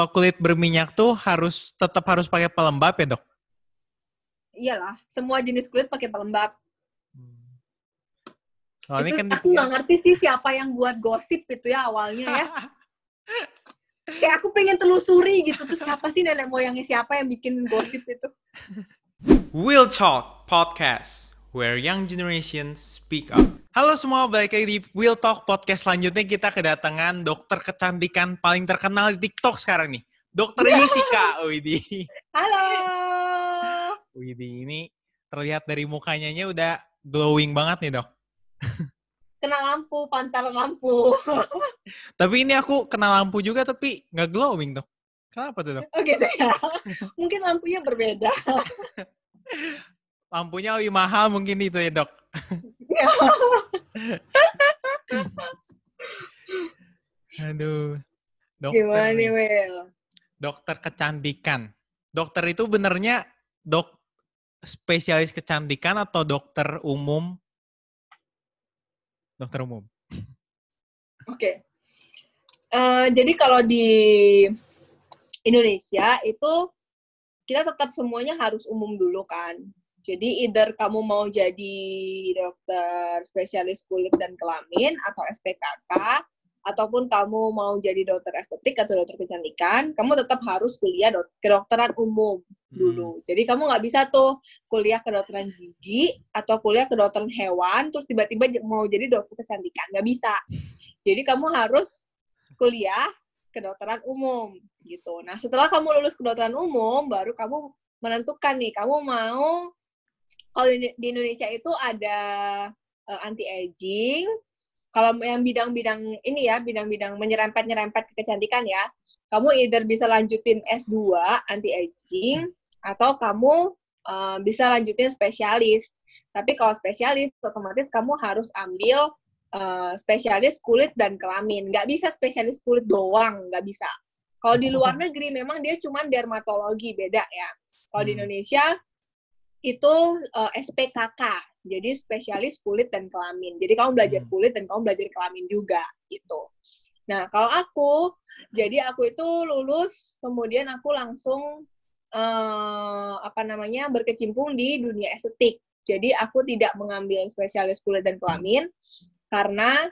Kalau kulit berminyak tuh harus tetap harus pakai pelembab ya dok? Iyalah, semua jenis kulit pakai pelembab. Oh, itu ini kan aku nggak ngerti sih siapa yang buat gosip itu ya awalnya ya. Kayak aku pengen telusuri gitu tuh siapa sih nenek moyangnya siapa yang bikin gosip itu. Will Talk Podcast, where young generations speak up. Halo semua, balik lagi di Will Talk Podcast. Selanjutnya kita kedatangan dokter kecantikan paling terkenal di TikTok sekarang nih. Dokter Yesika, Widi. Halo. Widi ini terlihat dari mukanya nya udah glowing banget nih dok. Kena lampu, pantaran lampu. tapi ini aku kena lampu juga tapi nggak glowing dok. Kenapa tuh dok? Oh gitu ya. Mungkin lampunya berbeda. Lampunya lebih mahal mungkin itu ya dok. Aduh. Dokter Gimana nih. Will? Dokter kecantikan. Dokter itu benernya dok spesialis kecantikan atau dokter umum? Dokter umum. Oke. Eh, jadi kalau di Indonesia itu kita tetap semuanya harus umum dulu kan. Jadi either kamu mau jadi dokter spesialis kulit dan kelamin atau SPKK ataupun kamu mau jadi dokter estetik atau dokter kecantikan, kamu tetap harus kuliah dok kedokteran umum dulu. Jadi kamu nggak bisa tuh kuliah kedokteran gigi atau kuliah kedokteran hewan terus tiba-tiba mau jadi dokter kecantikan, nggak bisa. Jadi kamu harus kuliah kedokteran umum gitu. Nah, setelah kamu lulus kedokteran umum, baru kamu menentukan nih kamu mau kalau di Indonesia itu ada uh, anti aging. Kalau yang bidang-bidang ini ya, bidang-bidang menyerempet-nyerempet ke kecantikan ya, kamu either bisa lanjutin S2 anti aging atau kamu uh, bisa lanjutin spesialis. Tapi kalau spesialis otomatis kamu harus ambil uh, spesialis kulit dan kelamin. Nggak bisa spesialis kulit doang, nggak bisa. Kalau di luar negeri memang dia cuma dermatologi, beda ya. Kalau di Hmm. Indonesia itu uh, SPKK, jadi spesialis kulit dan kelamin. Jadi kamu belajar Hmm. kulit dan kamu belajar kelamin juga gitu. Nah kalau aku, jadi aku itu lulus, kemudian aku langsung uh, apa namanya berkecimpung di dunia estetik. Jadi aku tidak mengambil spesialis kulit dan kelamin karena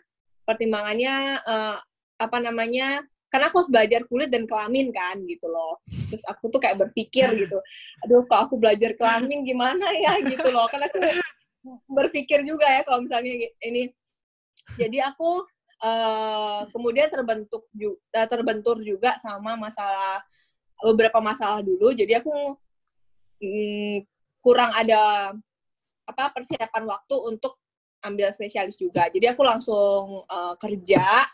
pertimbangannya uh, apa namanya karena aku harus belajar kulit dan kelamin kan gitu loh. Terus aku tuh kayak berpikir gitu aduh kalau aku belajar kelamin gimana ya? gitu loh. Karena aku berpikir juga ya kalau misalnya ini. Jadi aku uh, kemudian terbentuk juga terbentur juga sama masalah beberapa masalah dulu. Jadi aku mm, kurang ada apa persiapan waktu untuk ambil spesialis juga. Jadi aku langsung uh, kerja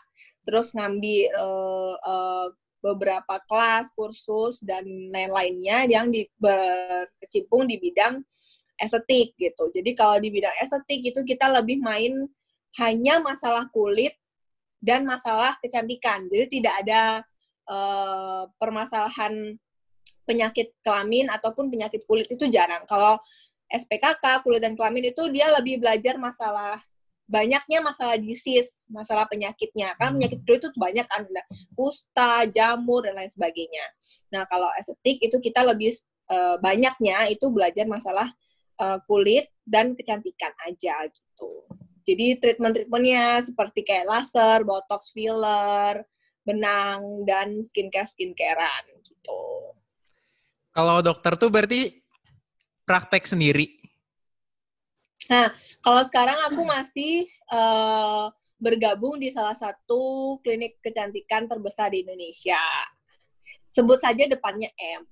terus ngambil uh, uh, beberapa kelas, kursus dan lain-lainnya yang di, berkecimpung di bidang estetik gitu. Jadi kalau di bidang estetik itu kita lebih main hanya masalah kulit dan masalah kecantikan. Jadi tidak ada uh, permasalahan penyakit kelamin ataupun penyakit kulit itu jarang. Kalau SPKK kulit dan kelamin itu dia lebih belajar masalah banyaknya masalah disease, masalah penyakitnya. Kan penyakit kulit itu banyak kan, ada kusta, jamur, dan lain sebagainya. Nah, kalau estetik itu kita lebih uh, banyaknya itu belajar masalah uh, kulit dan kecantikan aja gitu. Jadi treatment-treatmentnya seperti kayak laser, botox filler, benang, dan skincare-skincarean gitu. Kalau dokter tuh berarti praktek sendiri? Nah, kalau sekarang aku masih uh, bergabung di salah satu klinik kecantikan terbesar di Indonesia. Sebut saja depannya M.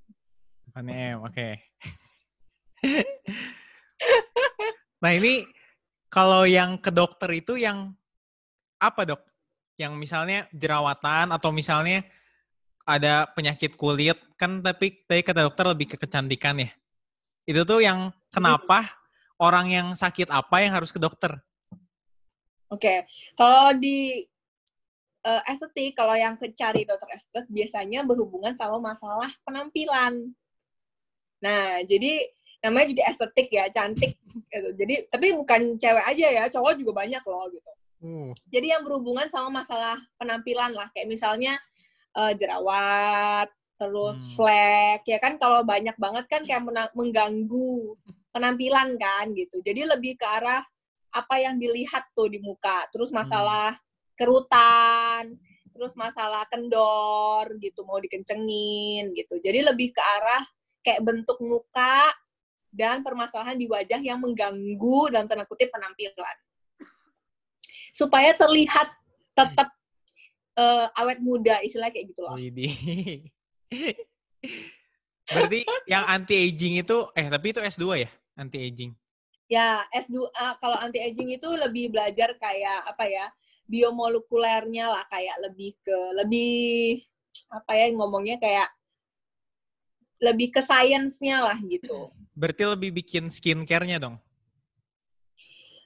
Depannya M, oke. Okay. nah ini kalau yang ke dokter itu yang apa dok? Yang misalnya jerawatan atau misalnya ada penyakit kulit kan tapi tadi kata dokter lebih ke kecantikan ya. Itu tuh yang kenapa orang yang sakit apa yang harus ke dokter? Oke, okay. kalau di uh, estetik, kalau yang cari dokter estetik biasanya berhubungan sama masalah penampilan. Nah, jadi namanya juga estetik ya, cantik. Gitu. Jadi, tapi bukan cewek aja ya, cowok juga banyak loh gitu. Uh. Jadi yang berhubungan sama masalah penampilan lah, kayak misalnya uh, jerawat, terus Hmm. flek, ya kan kalau banyak banget kan kayak mena- mengganggu penampilan kan gitu. Jadi lebih ke arah apa yang dilihat tuh di muka. Terus masalah kerutan, terus masalah kendor gitu mau dikencengin gitu. Jadi lebih ke arah kayak bentuk muka dan permasalahan di wajah yang mengganggu dalam tanda kutip penampilan. Supaya terlihat tetap eh, awet muda istilahnya kayak gitu loh. Berarti yang anti aging itu eh tapi itu S2 ya? Anti aging. Ya, S2 kalau anti aging itu lebih belajar kayak apa ya? biomolekulernya lah kayak lebih ke lebih apa ya ngomongnya kayak lebih ke sainsnya lah gitu. Berarti lebih bikin skincare-nya dong.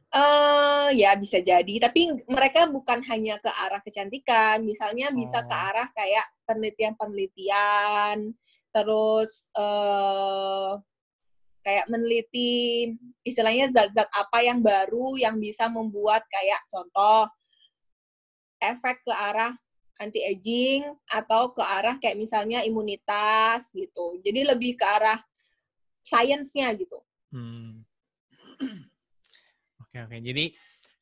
Eh ya bisa jadi, tapi mereka bukan hanya ke arah kecantikan, misalnya bisa ke Oh. arah kayak penelitian-penelitian, terus eh kayak meneliti istilahnya zat-zat apa yang baru yang bisa membuat kayak contoh efek ke arah anti aging atau ke arah kayak misalnya imunitas gitu. Jadi lebih ke arah sainsnya gitu. Hmm. Oke oke. Jadi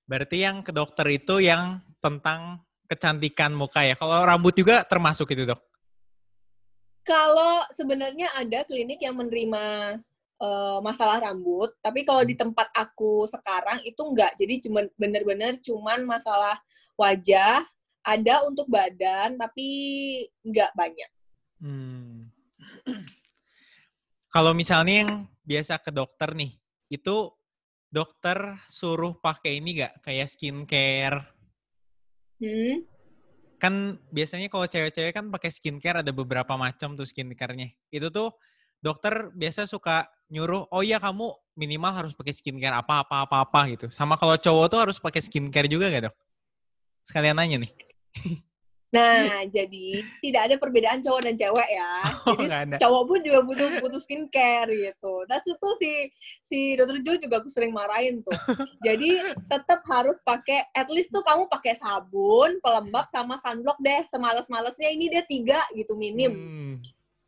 berarti yang ke dokter itu yang tentang kecantikan muka ya. Kalau rambut juga termasuk itu dok. Kalau sebenarnya ada klinik yang menerima eh, masalah rambut, tapi kalau di tempat aku sekarang itu enggak. Jadi cuma bener-bener cuman masalah wajah, ada untuk badan, tapi enggak banyak. Hmm. Kalau misalnya yang biasa ke dokter nih, itu dokter suruh pakai ini nggak kayak skincare? Hmm? Kan biasanya kalau cewek-cewek kan pakai skincare ada beberapa macam tuh skincare-nya. Itu tuh dokter biasa suka nyuruh, oh iya kamu minimal harus pakai skincare apa apa apa apa gitu. Sama kalau cowok tuh harus pakai skincare juga gak dok? Sekalian nanya nih. Nah, jadi tidak ada perbedaan cowok dan cewek ya. Oh, Jadi ada. cowok pun juga butuh butuh skincare gitu. Dan itu si si dokter Jo juga aku sering marahin tuh. Jadi tetap harus pakai at least tuh kamu pakai sabun, pelembab sama sunblock deh. Semales-malesnya ini dia tiga gitu minim Hmm.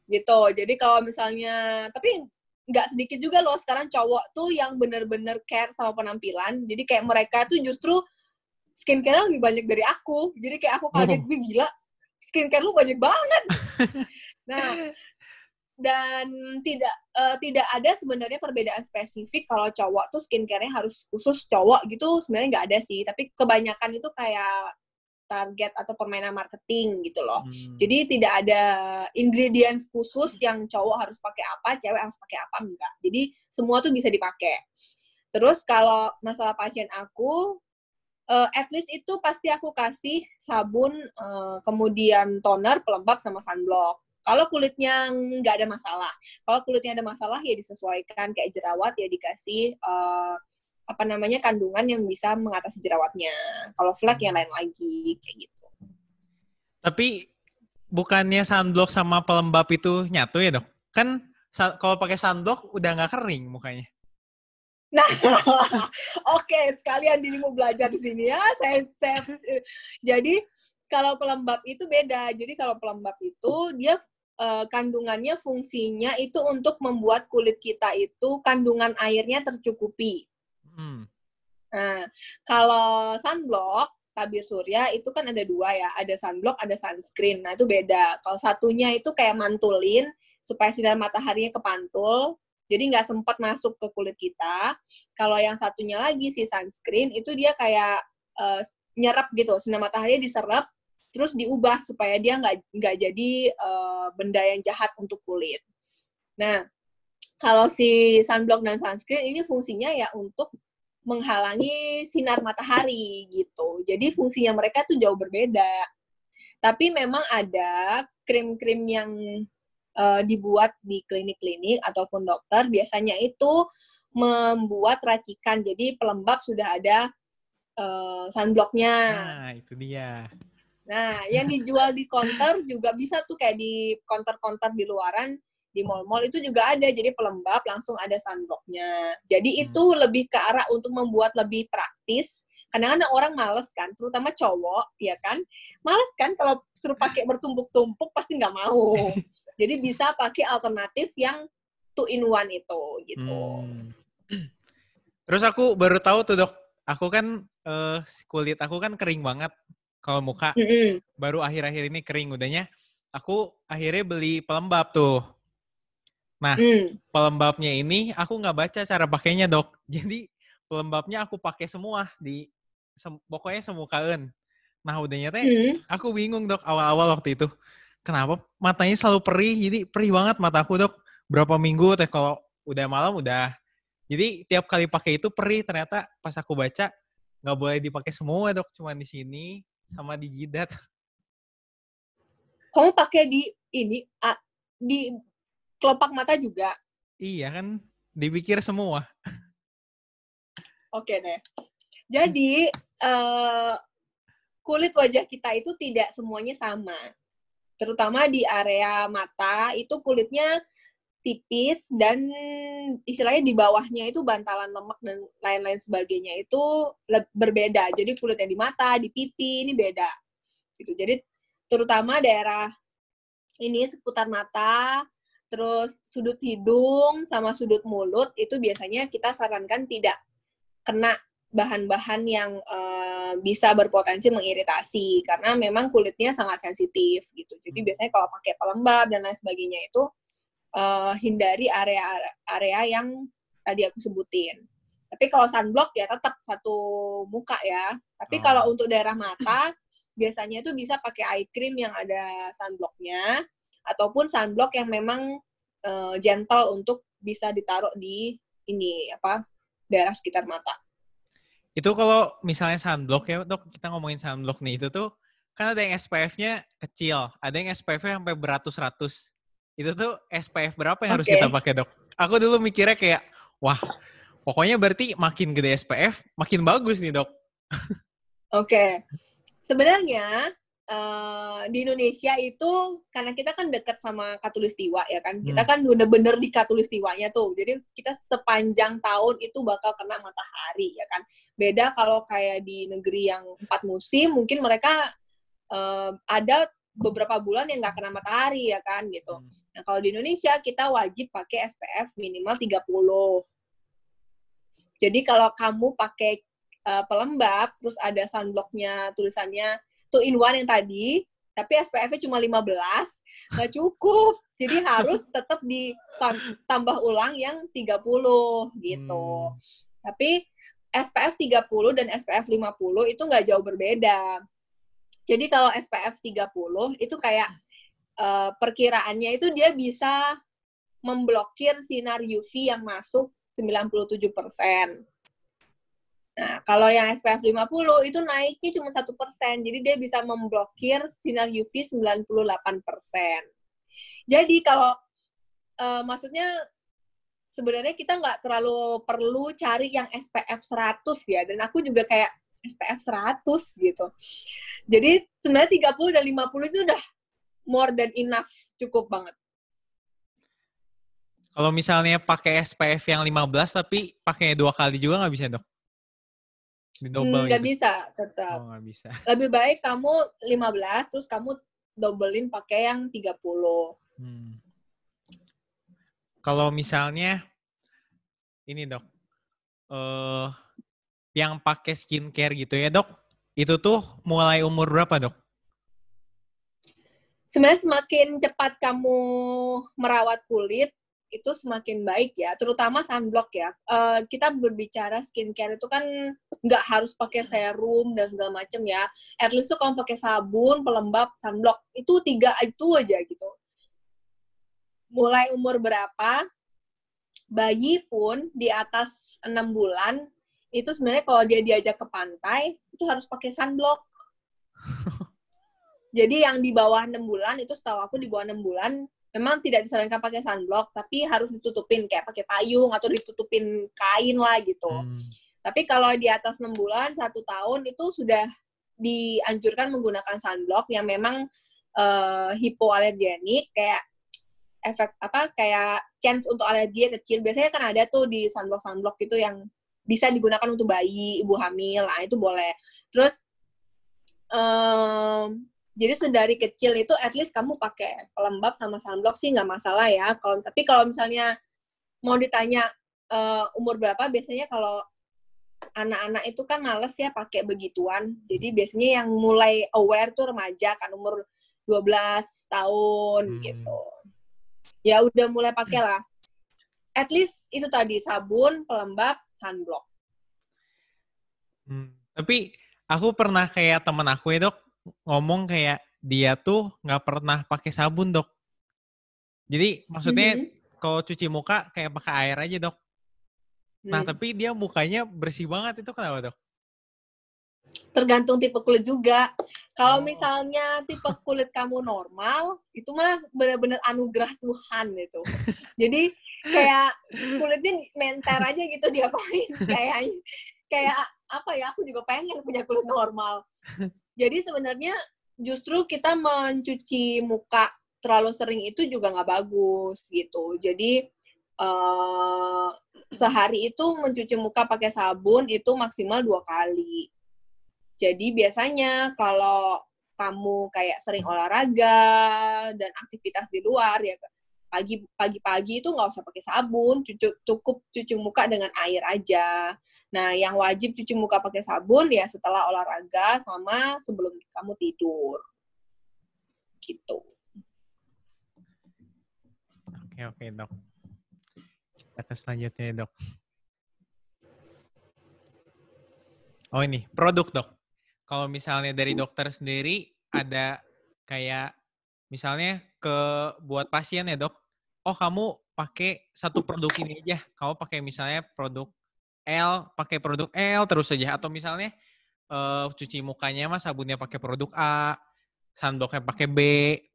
Gitu. Jadi kalau misalnya tapi nggak sedikit juga loh sekarang cowok tuh yang bener-bener care sama penampilan. Jadi kayak mereka tuh justru skincare lebih banyak dari aku. Jadi kayak aku kaget, gue gila, skincare lu banyak banget. nah, dan tidak eh, tidak ada sebenarnya perbedaan spesifik kalau cowok tuh skincare-nya harus khusus cowok gitu sebenarnya nggak ada sih. Tapi kebanyakan itu kayak target atau permainan marketing gitu loh. Hmm. Jadi tidak ada ingredients khusus yang cowok harus pakai apa, cewek harus pakai apa enggak. Jadi semua tuh bisa dipakai. Terus kalau masalah pasien aku, eh, at least itu pasti aku kasih sabun, eh, kemudian toner, pelembab sama sunblock. Kalau kulitnya nggak ada masalah, kalau kulitnya ada masalah ya disesuaikan kayak jerawat ya dikasih eh, apa namanya kandungan yang bisa mengatasi jerawatnya. Kalau flek yang lain lagi kayak gitu. Tapi bukannya sunblock sama pelembab itu nyatu ya dok? Kan kalau pakai sunblock udah nggak kering mukanya. Nah, oke sekalian Dini mau belajar di sini ya. Saya, saya jadi kalau pelembab itu beda. Jadi kalau pelembab itu dia eh, kandungannya fungsinya itu untuk membuat kulit kita itu kandungan airnya tercukupi. Hmm. Nah, kalau sunblock tabir surya itu kan ada dua ya, ada sunblock, ada sunscreen. Nah, itu beda. Kalau satunya itu kayak mantulin supaya sinar mataharinya kepantul, jadi nggak sempat masuk ke kulit kita. Kalau yang satunya lagi si sunscreen itu dia kayak eh, nyerap gitu, sinar matahari diserap, terus diubah supaya dia nggak nggak jadi eh, benda yang jahat untuk kulit. Nah, kalau si sunblock dan sunscreen ini fungsinya ya untuk menghalangi sinar matahari gitu. Jadi fungsinya mereka tuh jauh berbeda. Tapi memang ada krim-krim yang eh, dibuat di klinik-klinik ataupun dokter biasanya itu membuat racikan. Jadi pelembab sudah ada eh, sunblocknya. Nah, itu dia. Nah, yang dijual di counter juga bisa tuh kayak di counter-counter di luaran, di mall-mall itu juga ada. Jadi pelembab langsung ada sunblocknya. Jadi Hmm. itu lebih ke arah untuk membuat lebih praktis kadang-kadang orang males kan, terutama cowok, ya kan, males kan kalau suruh pakai bertumpuk-tumpuk pasti nggak mau. Jadi bisa pakai alternatif yang two in one itu, gitu. Hmm. Terus aku baru tahu tuh dok, aku kan uh, kulit aku kan kering banget kalau muka. Mm -hmm. Baru akhir-akhir ini kering udahnya. Aku akhirnya beli pelembab tuh Nah, hmm. pelembabnya ini aku nggak baca cara pakainya dok. Jadi pelembabnya aku pakai semua di sem, pokoknya semukaan. Nah, udahnya teh hmm. aku bingung dok awal-awal waktu itu. Kenapa matanya selalu perih? Jadi perih banget mataku dok. Berapa minggu teh kalau udah malam udah. Jadi tiap kali pakai itu perih. Ternyata pas aku baca nggak boleh dipakai semua dok. Cuma di sini sama di jidat. Kamu pakai di ini di kelopak mata juga. Iya kan, dipikir semua. Oke deh. Jadi uh, kulit wajah kita itu tidak semuanya sama. Terutama di area mata itu kulitnya tipis dan istilahnya di bawahnya itu bantalan lemak dan lain-lain sebagainya itu berbeda. Jadi kulitnya di mata, di pipi ini beda. Gitu. Jadi terutama daerah ini seputar mata, terus sudut hidung sama sudut mulut itu biasanya kita sarankan tidak kena bahan-bahan yang uh, bisa berpotensi mengiritasi karena memang kulitnya sangat sensitif gitu. Jadi hmm. biasanya kalau pakai pelembab dan lain sebagainya itu uh, hindari area-area yang tadi aku sebutin. Tapi kalau sunblock ya tetap satu muka ya. Tapi oh. kalau untuk daerah mata biasanya itu bisa pakai eye cream yang ada sunblocknya ataupun sunblock yang memang uh, gentle untuk bisa ditaruh di ini apa daerah sekitar mata. Itu kalau misalnya sunblock ya, dok kita ngomongin sunblock nih itu tuh kan ada yang SPF-nya kecil, ada yang SPF-nya sampai beratus-ratus. Itu tuh SPF berapa yang okay. harus kita pakai dok? Aku dulu mikirnya kayak, wah, pokoknya berarti makin gede SPF, makin bagus nih dok. Oke, okay. sebenarnya Uh, di Indonesia itu karena kita kan dekat sama Katulistiwa ya kan, hmm. kita kan bener-bener di Katulistiwanya tuh, jadi kita sepanjang tahun itu bakal kena matahari ya kan. Beda kalau kayak di negeri yang empat musim, mungkin mereka uh, ada beberapa bulan yang nggak kena matahari ya kan gitu. Hmm. Nah kalau di Indonesia kita wajib pakai SPF minimal 30. Jadi kalau kamu pakai uh, pelembab, terus ada sunblocknya tulisannya two in one yang tadi, tapi SPF-nya cuma 15, nggak cukup. Jadi harus tetap ditambah ulang yang 30 gitu. Hmm. Tapi SPF 30 dan SPF 50 itu nggak jauh berbeda. Jadi kalau SPF 30 itu kayak uh, perkiraannya itu dia bisa memblokir sinar UV yang masuk 97 persen. Nah, kalau yang SPF 50 itu naiknya cuma satu persen, jadi dia bisa memblokir sinar UV 98 persen. Jadi kalau uh, maksudnya sebenarnya kita nggak terlalu perlu cari yang SPF 100 ya, dan aku juga kayak SPF 100 gitu. Jadi sebenarnya 30 dan 50 itu udah more than enough, cukup banget. Kalau misalnya pakai SPF yang 15 tapi pakai dua kali juga nggak bisa dok? Double Nggak gitu. bisa tetap. Oh, bisa. Lebih baik kamu 15 terus kamu dobelin pakai yang 30. Hmm. Kalau misalnya ini dok, uh, yang pakai skincare gitu ya dok, itu tuh mulai umur berapa dok? Sebenarnya semakin cepat kamu merawat kulit, itu semakin baik ya, terutama sunblock ya. Uh, kita berbicara skincare itu kan nggak harus pakai serum dan segala macam ya. At least tuh kalau pakai sabun, pelembab, sunblock itu tiga itu aja gitu. Mulai umur berapa, bayi pun di atas enam bulan itu sebenarnya kalau dia diajak ke pantai itu harus pakai sunblock. Jadi yang di bawah enam bulan itu setahu aku di bawah enam bulan memang tidak disarankan pakai sunblock, tapi harus ditutupin kayak pakai payung atau ditutupin kain lah gitu. Hmm. Tapi kalau di atas enam bulan, satu tahun itu sudah dianjurkan menggunakan sunblock yang memang uh, hipoalergenik kayak efek apa kayak chance untuk alergi kecil biasanya kan ada tuh di sunblock sunblock itu yang bisa digunakan untuk bayi, ibu hamil, nah itu boleh. Terus um, jadi sedari kecil itu at least kamu pakai pelembab sama sunblock sih nggak masalah ya. Kalau tapi kalau misalnya mau ditanya uh, umur berapa, biasanya kalau anak-anak itu kan males ya pakai begituan. Jadi biasanya yang mulai aware tuh remaja kan umur 12 tahun hmm. gitu. Ya udah mulai pakai lah. At least itu tadi sabun, pelembab, sunblock. Hmm. Tapi aku pernah kayak temen aku ya dok ngomong kayak dia tuh nggak pernah pakai sabun dok. Jadi maksudnya mm-hmm. kalau cuci muka kayak pakai air aja dok. Nah hmm. tapi dia mukanya bersih banget itu kenapa dok? tergantung tipe kulit juga. Kalau oh. misalnya tipe kulit kamu normal, itu mah benar-benar anugerah Tuhan itu. Jadi kayak kulitnya menter aja gitu dia paling kayak kayak apa ya? Aku juga pengen punya kulit normal. Jadi sebenarnya justru kita mencuci muka terlalu sering itu juga nggak bagus gitu. Jadi uh, sehari itu mencuci muka pakai sabun itu maksimal dua kali jadi biasanya kalau kamu kayak sering olahraga dan aktivitas di luar ya pagi pagi-pagi itu nggak usah pakai sabun, cucu, cukup cuci muka dengan air aja. Nah, yang wajib cuci muka pakai sabun ya setelah olahraga sama sebelum kamu tidur. Gitu. Oke, oke, Dok. Kita selanjutnya, Dok. Oh, ini produk, Dok kalau misalnya dari dokter sendiri ada kayak misalnya ke buat pasien ya dok, oh kamu pakai satu produk ini aja, kamu pakai misalnya produk L, pakai produk L terus saja, atau misalnya uh, cuci mukanya mas sabunnya pakai produk A, sunblocknya pakai B,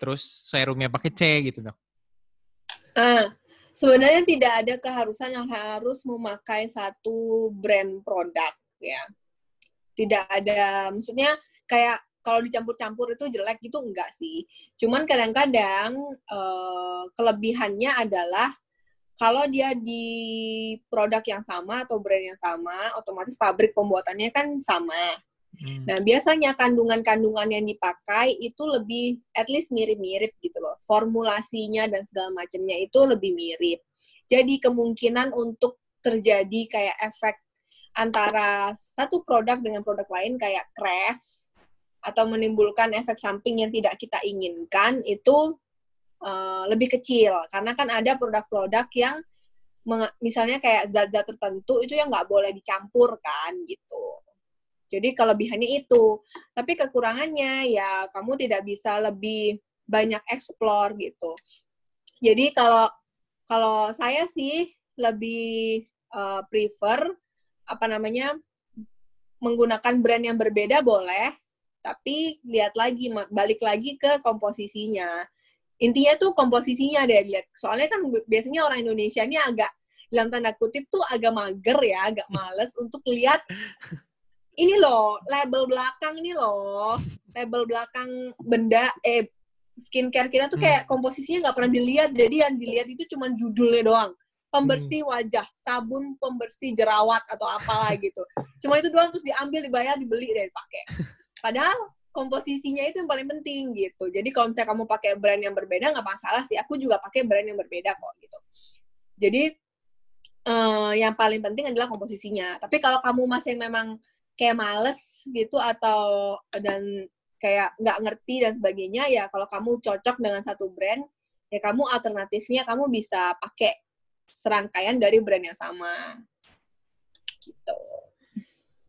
terus serumnya pakai C gitu dok. Ah, sebenarnya tidak ada keharusan yang harus memakai satu brand produk ya tidak ada maksudnya kayak kalau dicampur-campur itu jelek gitu enggak sih. Cuman kadang-kadang uh, kelebihannya adalah kalau dia di produk yang sama atau brand yang sama, otomatis pabrik pembuatannya kan sama. Hmm. Nah, biasanya kandungan-kandungan yang dipakai itu lebih at least mirip-mirip gitu loh. Formulasinya dan segala macamnya itu lebih mirip. Jadi kemungkinan untuk terjadi kayak efek antara satu produk dengan produk lain kayak crash atau menimbulkan efek samping yang tidak kita inginkan itu uh, lebih kecil. Karena kan ada produk-produk yang misalnya kayak zat-zat tertentu itu yang nggak boleh dicampur kan gitu. Jadi kelebihannya itu. Tapi kekurangannya ya kamu tidak bisa lebih banyak explore gitu. Jadi kalau kalau saya sih lebih uh, prefer apa namanya menggunakan brand yang berbeda boleh, tapi lihat lagi balik lagi ke komposisinya. Intinya tuh komposisinya deh lihat. Soalnya kan biasanya orang Indonesia ini agak dalam tanda kutip tuh agak mager ya, agak males untuk lihat ini loh label belakang ini loh label belakang benda eh skincare kita tuh kayak hmm. komposisinya nggak pernah dilihat jadi yang dilihat itu cuma judulnya doang pembersih hmm. wajah, sabun pembersih jerawat atau apalah gitu. Cuma itu doang terus diambil, dibayar, dibeli dan dipakai. Padahal komposisinya itu yang paling penting gitu. Jadi kalau misalnya kamu pakai brand yang berbeda nggak masalah sih. Aku juga pakai brand yang berbeda kok gitu. Jadi uh, yang paling penting adalah komposisinya. Tapi kalau kamu masih memang kayak males gitu atau dan kayak nggak ngerti dan sebagainya ya kalau kamu cocok dengan satu brand ya kamu alternatifnya kamu bisa pakai serangkaian dari brand yang sama. Gitu.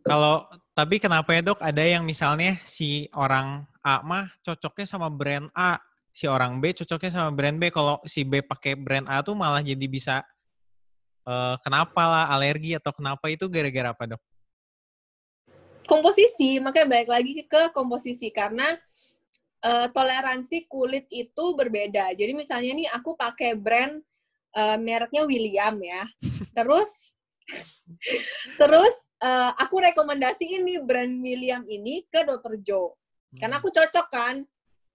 Kalau tapi kenapa ya dok ada yang misalnya si orang A mah cocoknya sama brand A, si orang B cocoknya sama brand B. Kalau si B pakai brand A tuh malah jadi bisa uh, kenapa lah alergi atau kenapa itu gara-gara apa dok? Komposisi, makanya balik lagi ke komposisi karena uh, toleransi kulit itu berbeda. Jadi misalnya nih aku pakai brand uh, mereknya William ya. Terus terus uh, aku rekomendasi ini brand William ini ke Dr. Joe. Karena aku cocok kan.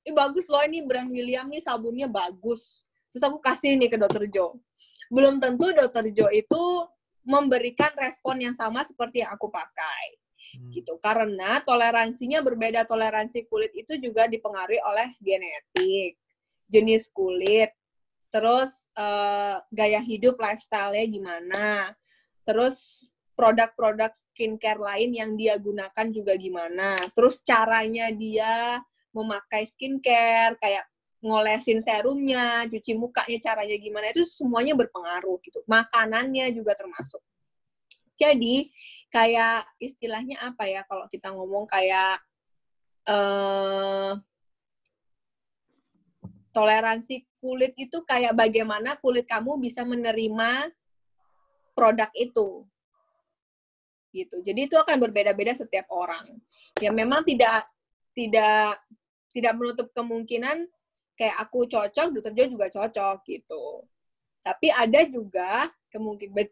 Ini bagus loh ini brand William nih sabunnya bagus. Terus aku kasih nih ke Dr. Joe. Belum tentu Dr. Joe itu memberikan respon yang sama seperti yang aku pakai Hmm. gitu karena toleransinya berbeda toleransi kulit itu juga dipengaruhi oleh genetik jenis kulit terus uh, gaya hidup lifestyle-nya gimana terus produk-produk skincare lain yang dia gunakan juga gimana. Terus caranya dia memakai skincare kayak ngolesin serumnya cuci mukanya caranya gimana itu semuanya berpengaruh gitu. Makanannya juga termasuk. Jadi kayak istilahnya apa ya kalau kita ngomong kayak uh, toleransi kulit itu kayak bagaimana kulit kamu bisa menerima produk itu gitu jadi itu akan berbeda-beda setiap orang ya memang tidak tidak tidak menutup kemungkinan kayak aku cocok dokter Jo juga cocok gitu tapi ada juga kemungkinan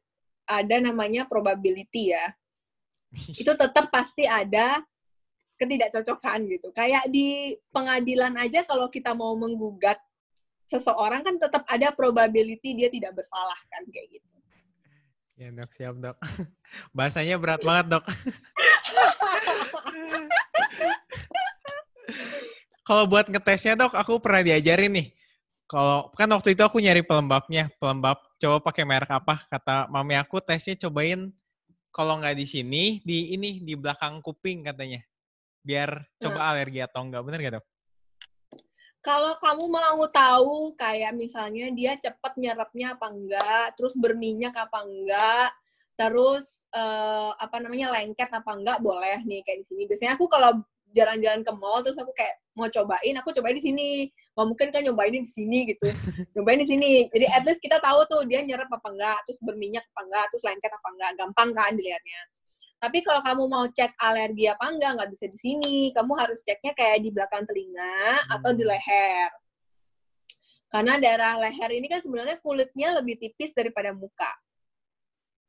ada namanya probability ya. Itu tetap pasti ada ketidakcocokan gitu. Kayak di pengadilan aja kalau kita mau menggugat seseorang kan tetap ada probability dia tidak bersalah kan kayak gitu. Ya dok, siap dok. Bahasanya berat banget dok. kalau buat ngetesnya dok, aku pernah diajarin nih. Kalau kan waktu itu aku nyari pelembabnya, pelembab coba pakai merek apa? Kata mami aku tesnya cobain kalau nggak di sini, di ini di belakang kuping katanya. Biar coba hmm. alergi atau enggak, bener gak dok? Kalau kamu mau tahu kayak misalnya dia cepat nyerapnya apa enggak, terus berminyak apa enggak, terus uh, apa namanya lengket apa enggak boleh nih kayak di sini. Biasanya aku kalau jalan-jalan ke mall terus aku kayak mau cobain, aku cobain di sini. Nggak mungkin kan nyobain di sini gitu. Nyobain di sini. Jadi at least kita tahu tuh dia nyerap apa enggak terus berminyak apa enggak terus lengket apa enggak. Gampang kan dilihatnya tapi kalau kamu mau cek alergi apa enggak nggak bisa di sini. Kamu harus ceknya kayak di belakang telinga hmm. atau di hmm. leher. Karena daerah leher ini kan sebenarnya kulitnya lebih tipis daripada muka.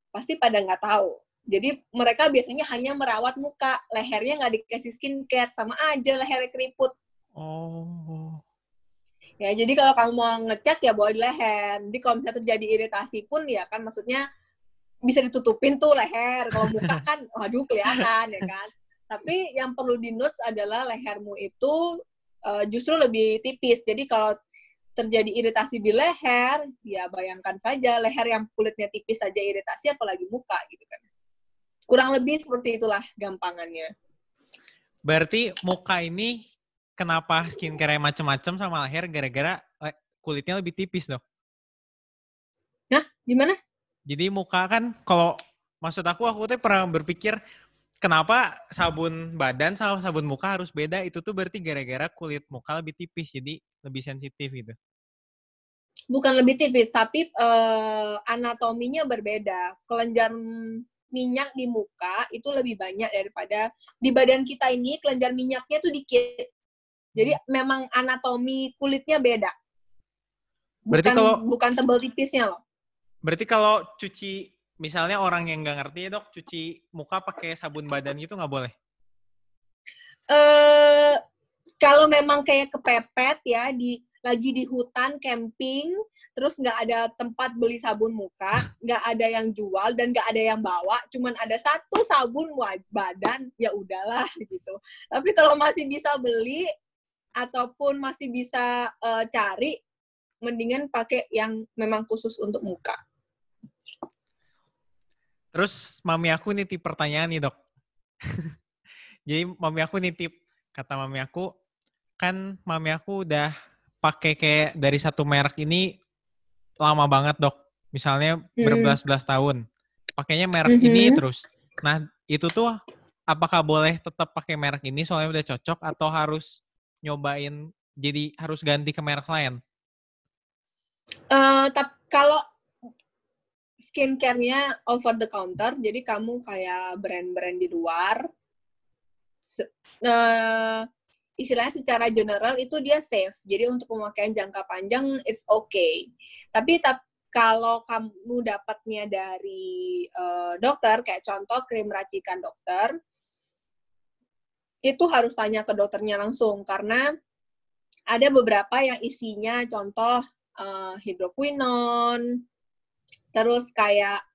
Pasti pada nggak tahu. Jadi mereka biasanya hanya merawat muka. Lehernya nggak dikasih skincare. Sama aja lehernya keriput. Oh. Ya, jadi kalau kamu mau ngecek ya bawa di leher. Jadi kalau misalnya terjadi iritasi pun ya kan maksudnya bisa ditutupin tuh leher. Kalau muka kan waduh kelihatan ya kan. Tapi yang perlu di notes adalah lehermu itu uh, justru lebih tipis. Jadi kalau terjadi iritasi di leher, ya bayangkan saja leher yang kulitnya tipis saja iritasi apalagi muka gitu kan. Kurang lebih seperti itulah gampangannya. Berarti muka ini kenapa skincare macam-macam sama leher gara-gara kulitnya lebih tipis dok? Nah, gimana? Jadi muka kan kalau maksud aku aku tuh pernah berpikir kenapa sabun badan sama sabun muka harus beda itu tuh berarti gara-gara kulit muka lebih tipis jadi lebih sensitif gitu. Bukan lebih tipis tapi uh, anatominya berbeda. Kelenjar minyak di muka itu lebih banyak daripada di badan kita ini kelenjar minyaknya tuh dikit. Jadi hmm. memang anatomi kulitnya beda. Bukan, berarti kalau bukan tebal tipisnya loh. Berarti kalau cuci misalnya orang yang nggak ngerti ya dok, cuci muka pakai sabun badan gitu nggak boleh? Eh uh, kalau memang kayak kepepet ya di lagi di hutan camping terus nggak ada tempat beli sabun muka, nggak ada yang jual dan nggak ada yang bawa, cuman ada satu sabun badan, ya udahlah gitu. Tapi kalau masih bisa beli, ataupun masih bisa uh, cari, mendingan pakai yang memang khusus untuk muka. Terus mami aku nitip pertanyaan nih dok. Jadi mami aku nitip, kata mami aku, kan mami aku udah pakai kayak dari satu merek ini lama banget dok. Misalnya hmm. berbelas-belas tahun. Pakainya merek -hmm. ini terus. Nah itu tuh apakah boleh tetap pakai merek ini soalnya udah cocok atau harus nyobain jadi harus ganti ke merek lain? Uh, tapi kalau skincare-nya over the counter, jadi kamu kayak brand-brand di luar, uh, istilahnya secara general itu dia safe. Jadi untuk pemakaian jangka panjang it's okay. Tapi tap, kalau kamu dapatnya dari uh, dokter, kayak contoh krim racikan dokter, itu harus tanya ke dokternya langsung karena ada beberapa yang isinya contoh uh, hidroquinon, terus kayak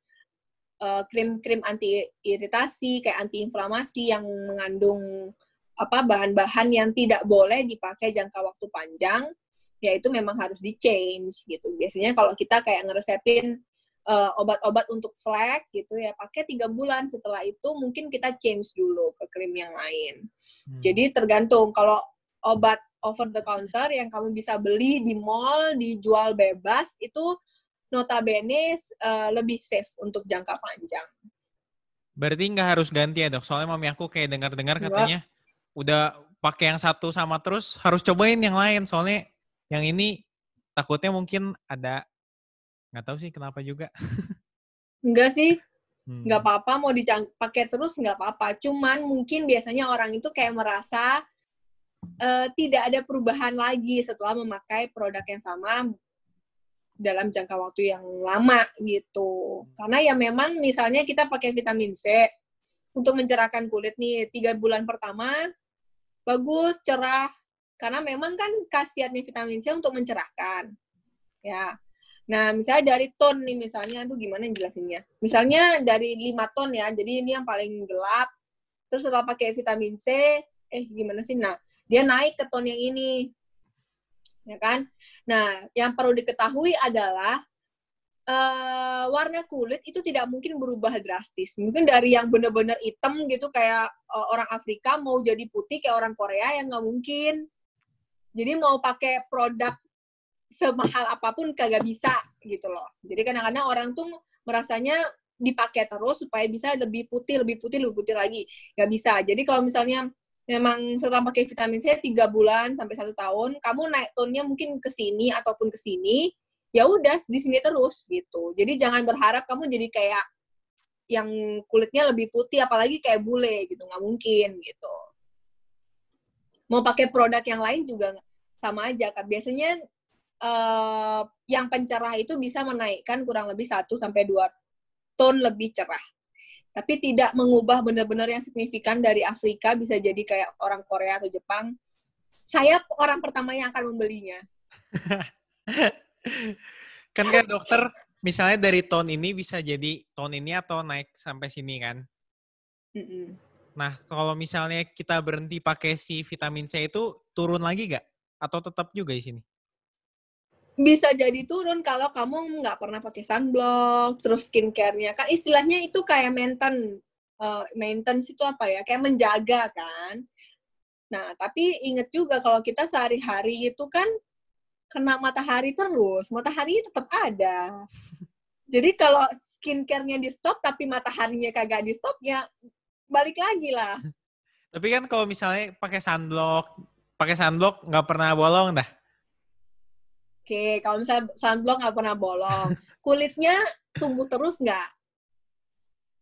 uh, krim-krim anti iritasi kayak anti inflamasi yang mengandung apa bahan-bahan yang tidak boleh dipakai jangka waktu panjang ya itu memang harus di change gitu. Biasanya kalau kita kayak ngeresepin uh, obat-obat untuk flek gitu ya pakai tiga bulan. Setelah itu mungkin kita change dulu ke krim yang lain. Hmm. jadi tergantung kalau obat over the counter yang kamu bisa beli di mall dijual bebas itu notabene uh, lebih safe untuk jangka panjang. Berarti nggak harus ganti ya dok? Soalnya mami aku kayak dengar-dengar katanya udah pakai yang satu sama terus harus cobain yang lain. Soalnya yang ini takutnya mungkin ada nggak tahu sih kenapa juga. Enggak sih, hmm. nggak apa-apa mau dipakai terus nggak apa-apa. Cuman mungkin biasanya orang itu kayak merasa uh, tidak ada perubahan lagi setelah memakai produk yang sama dalam jangka waktu yang lama gitu. Karena ya memang misalnya kita pakai vitamin C untuk mencerahkan kulit nih tiga bulan pertama bagus cerah karena memang kan khasiatnya vitamin C untuk mencerahkan ya. Nah misalnya dari ton nih misalnya, aduh gimana jelasinnya? Misalnya dari lima ton ya, jadi ini yang paling gelap. Terus setelah pakai vitamin C, eh gimana sih? Nah dia naik ke ton yang ini ya kan? Nah, yang perlu diketahui adalah uh, warna kulit itu tidak mungkin berubah drastis. Mungkin dari yang benar-benar hitam gitu kayak uh, orang Afrika mau jadi putih kayak orang Korea yang nggak mungkin. Jadi mau pakai produk semahal apa pun kagak bisa gitu loh. Jadi kadang-kadang orang tuh merasanya dipakai terus supaya bisa lebih putih, lebih putih, lebih putih lagi. Nggak bisa. Jadi kalau misalnya memang setelah pakai vitamin C tiga bulan sampai satu tahun, kamu naik tonnya mungkin ke sini ataupun ke sini, ya udah di sini terus gitu. Jadi jangan berharap kamu jadi kayak yang kulitnya lebih putih, apalagi kayak bule gitu, nggak mungkin gitu. Mau pakai produk yang lain juga sama aja kan. Biasanya uh, yang pencerah itu bisa menaikkan kurang lebih 1 sampai dua ton lebih cerah tapi tidak mengubah benar-benar yang signifikan dari Afrika bisa jadi kayak orang Korea atau Jepang. Saya orang pertama yang akan membelinya. kan kan dokter, misalnya dari tahun ini bisa jadi tahun ini atau naik sampai sini kan? Mm -mm. Nah, kalau misalnya kita berhenti pakai si vitamin C itu turun lagi gak? Atau tetap juga di sini? Bisa jadi turun kalau kamu nggak pernah pakai sunblock, terus skincare-nya kan istilahnya itu kayak maintain, uh, maintenance itu apa ya? Kayak menjaga kan. Nah, tapi inget juga kalau kita sehari-hari itu kan kena matahari terus, matahari tetap ada. Jadi kalau skincare-nya di stop tapi mataharinya kagak di stop ya balik lagi lah. Tapi kan kalau misalnya pakai sunblock, pakai sunblock nggak pernah bolong dah. Oke, kalau misalnya sunblock nggak pernah bolong, kulitnya tumbuh terus nggak?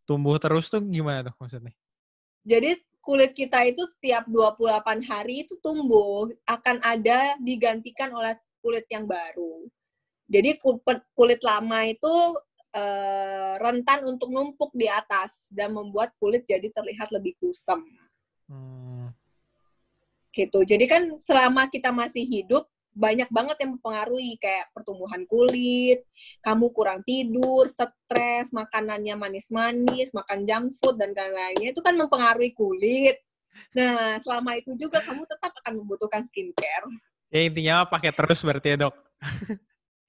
Tumbuh terus tuh gimana tuh maksudnya? Jadi kulit kita itu setiap 28 hari itu tumbuh, akan ada digantikan oleh kulit yang baru. Jadi kulit lama itu uh, rentan untuk numpuk di atas dan membuat kulit jadi terlihat lebih kusam. Hmm. Gitu. Jadi kan selama kita masih hidup, banyak banget yang mempengaruhi kayak pertumbuhan kulit, kamu kurang tidur, stres, makanannya manis-manis, makan junk food dan lain-lainnya itu kan mempengaruhi kulit. Nah, selama itu juga kamu tetap akan membutuhkan skincare. Ya intinya pakai terus berarti ya, Dok.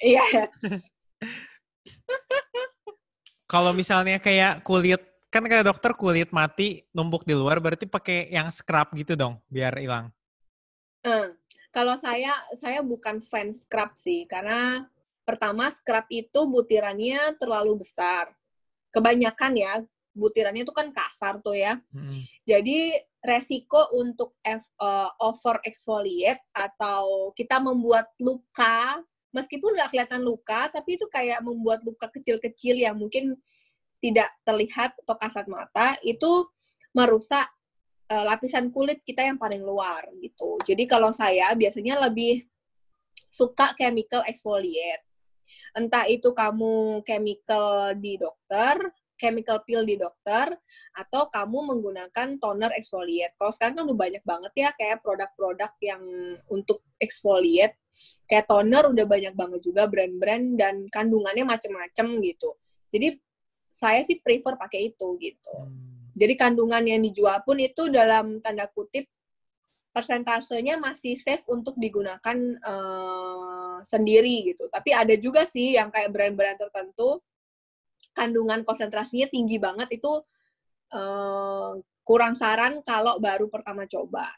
Iya. yes. Kalau misalnya kayak kulit kan kayak dokter kulit mati numpuk di luar berarti pakai yang scrub gitu dong biar hilang. Uh, kalau saya, saya bukan fans scrub sih, karena pertama scrub itu butirannya terlalu besar. Kebanyakan ya, butirannya itu kan kasar tuh ya. Hmm. Jadi resiko untuk F, uh, over exfoliate atau kita membuat luka, meskipun nggak kelihatan luka, tapi itu kayak membuat luka kecil-kecil yang mungkin tidak terlihat atau kasat mata, itu merusak uh, lapisan kulit kita yang paling luar gitu. Jadi kalau saya biasanya lebih suka chemical exfoliate. Entah itu kamu chemical di dokter, chemical peel di dokter, atau kamu menggunakan toner exfoliate. Kalau sekarang kan udah banyak banget ya kayak produk-produk yang untuk exfoliate. Kayak toner udah banyak banget juga brand-brand dan kandungannya macem-macem gitu. Jadi saya sih prefer pakai itu gitu. Hmm. Jadi kandungan yang dijual pun itu dalam tanda kutip persentasenya masih safe untuk digunakan uh, sendiri gitu. Tapi ada juga sih yang kayak brand-brand tertentu kandungan konsentrasinya tinggi banget itu uh, kurang saran kalau baru pertama coba.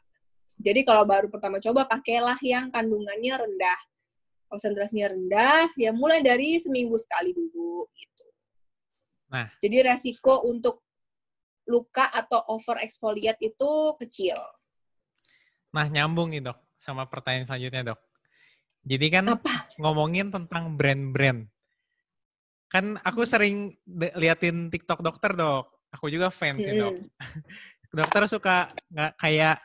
Jadi kalau baru pertama coba pakailah yang kandungannya rendah. Konsentrasinya rendah, ya mulai dari seminggu sekali dulu gitu. Nah. Jadi resiko untuk luka atau over exfoliate itu kecil. Nah, nyambung nih, Dok, sama pertanyaan selanjutnya, Dok. Jadi kan Apa? ngomongin tentang brand-brand. Kan aku sering liatin TikTok dokter, Dok. Aku juga fans sih, Dok. dokter suka nggak kayak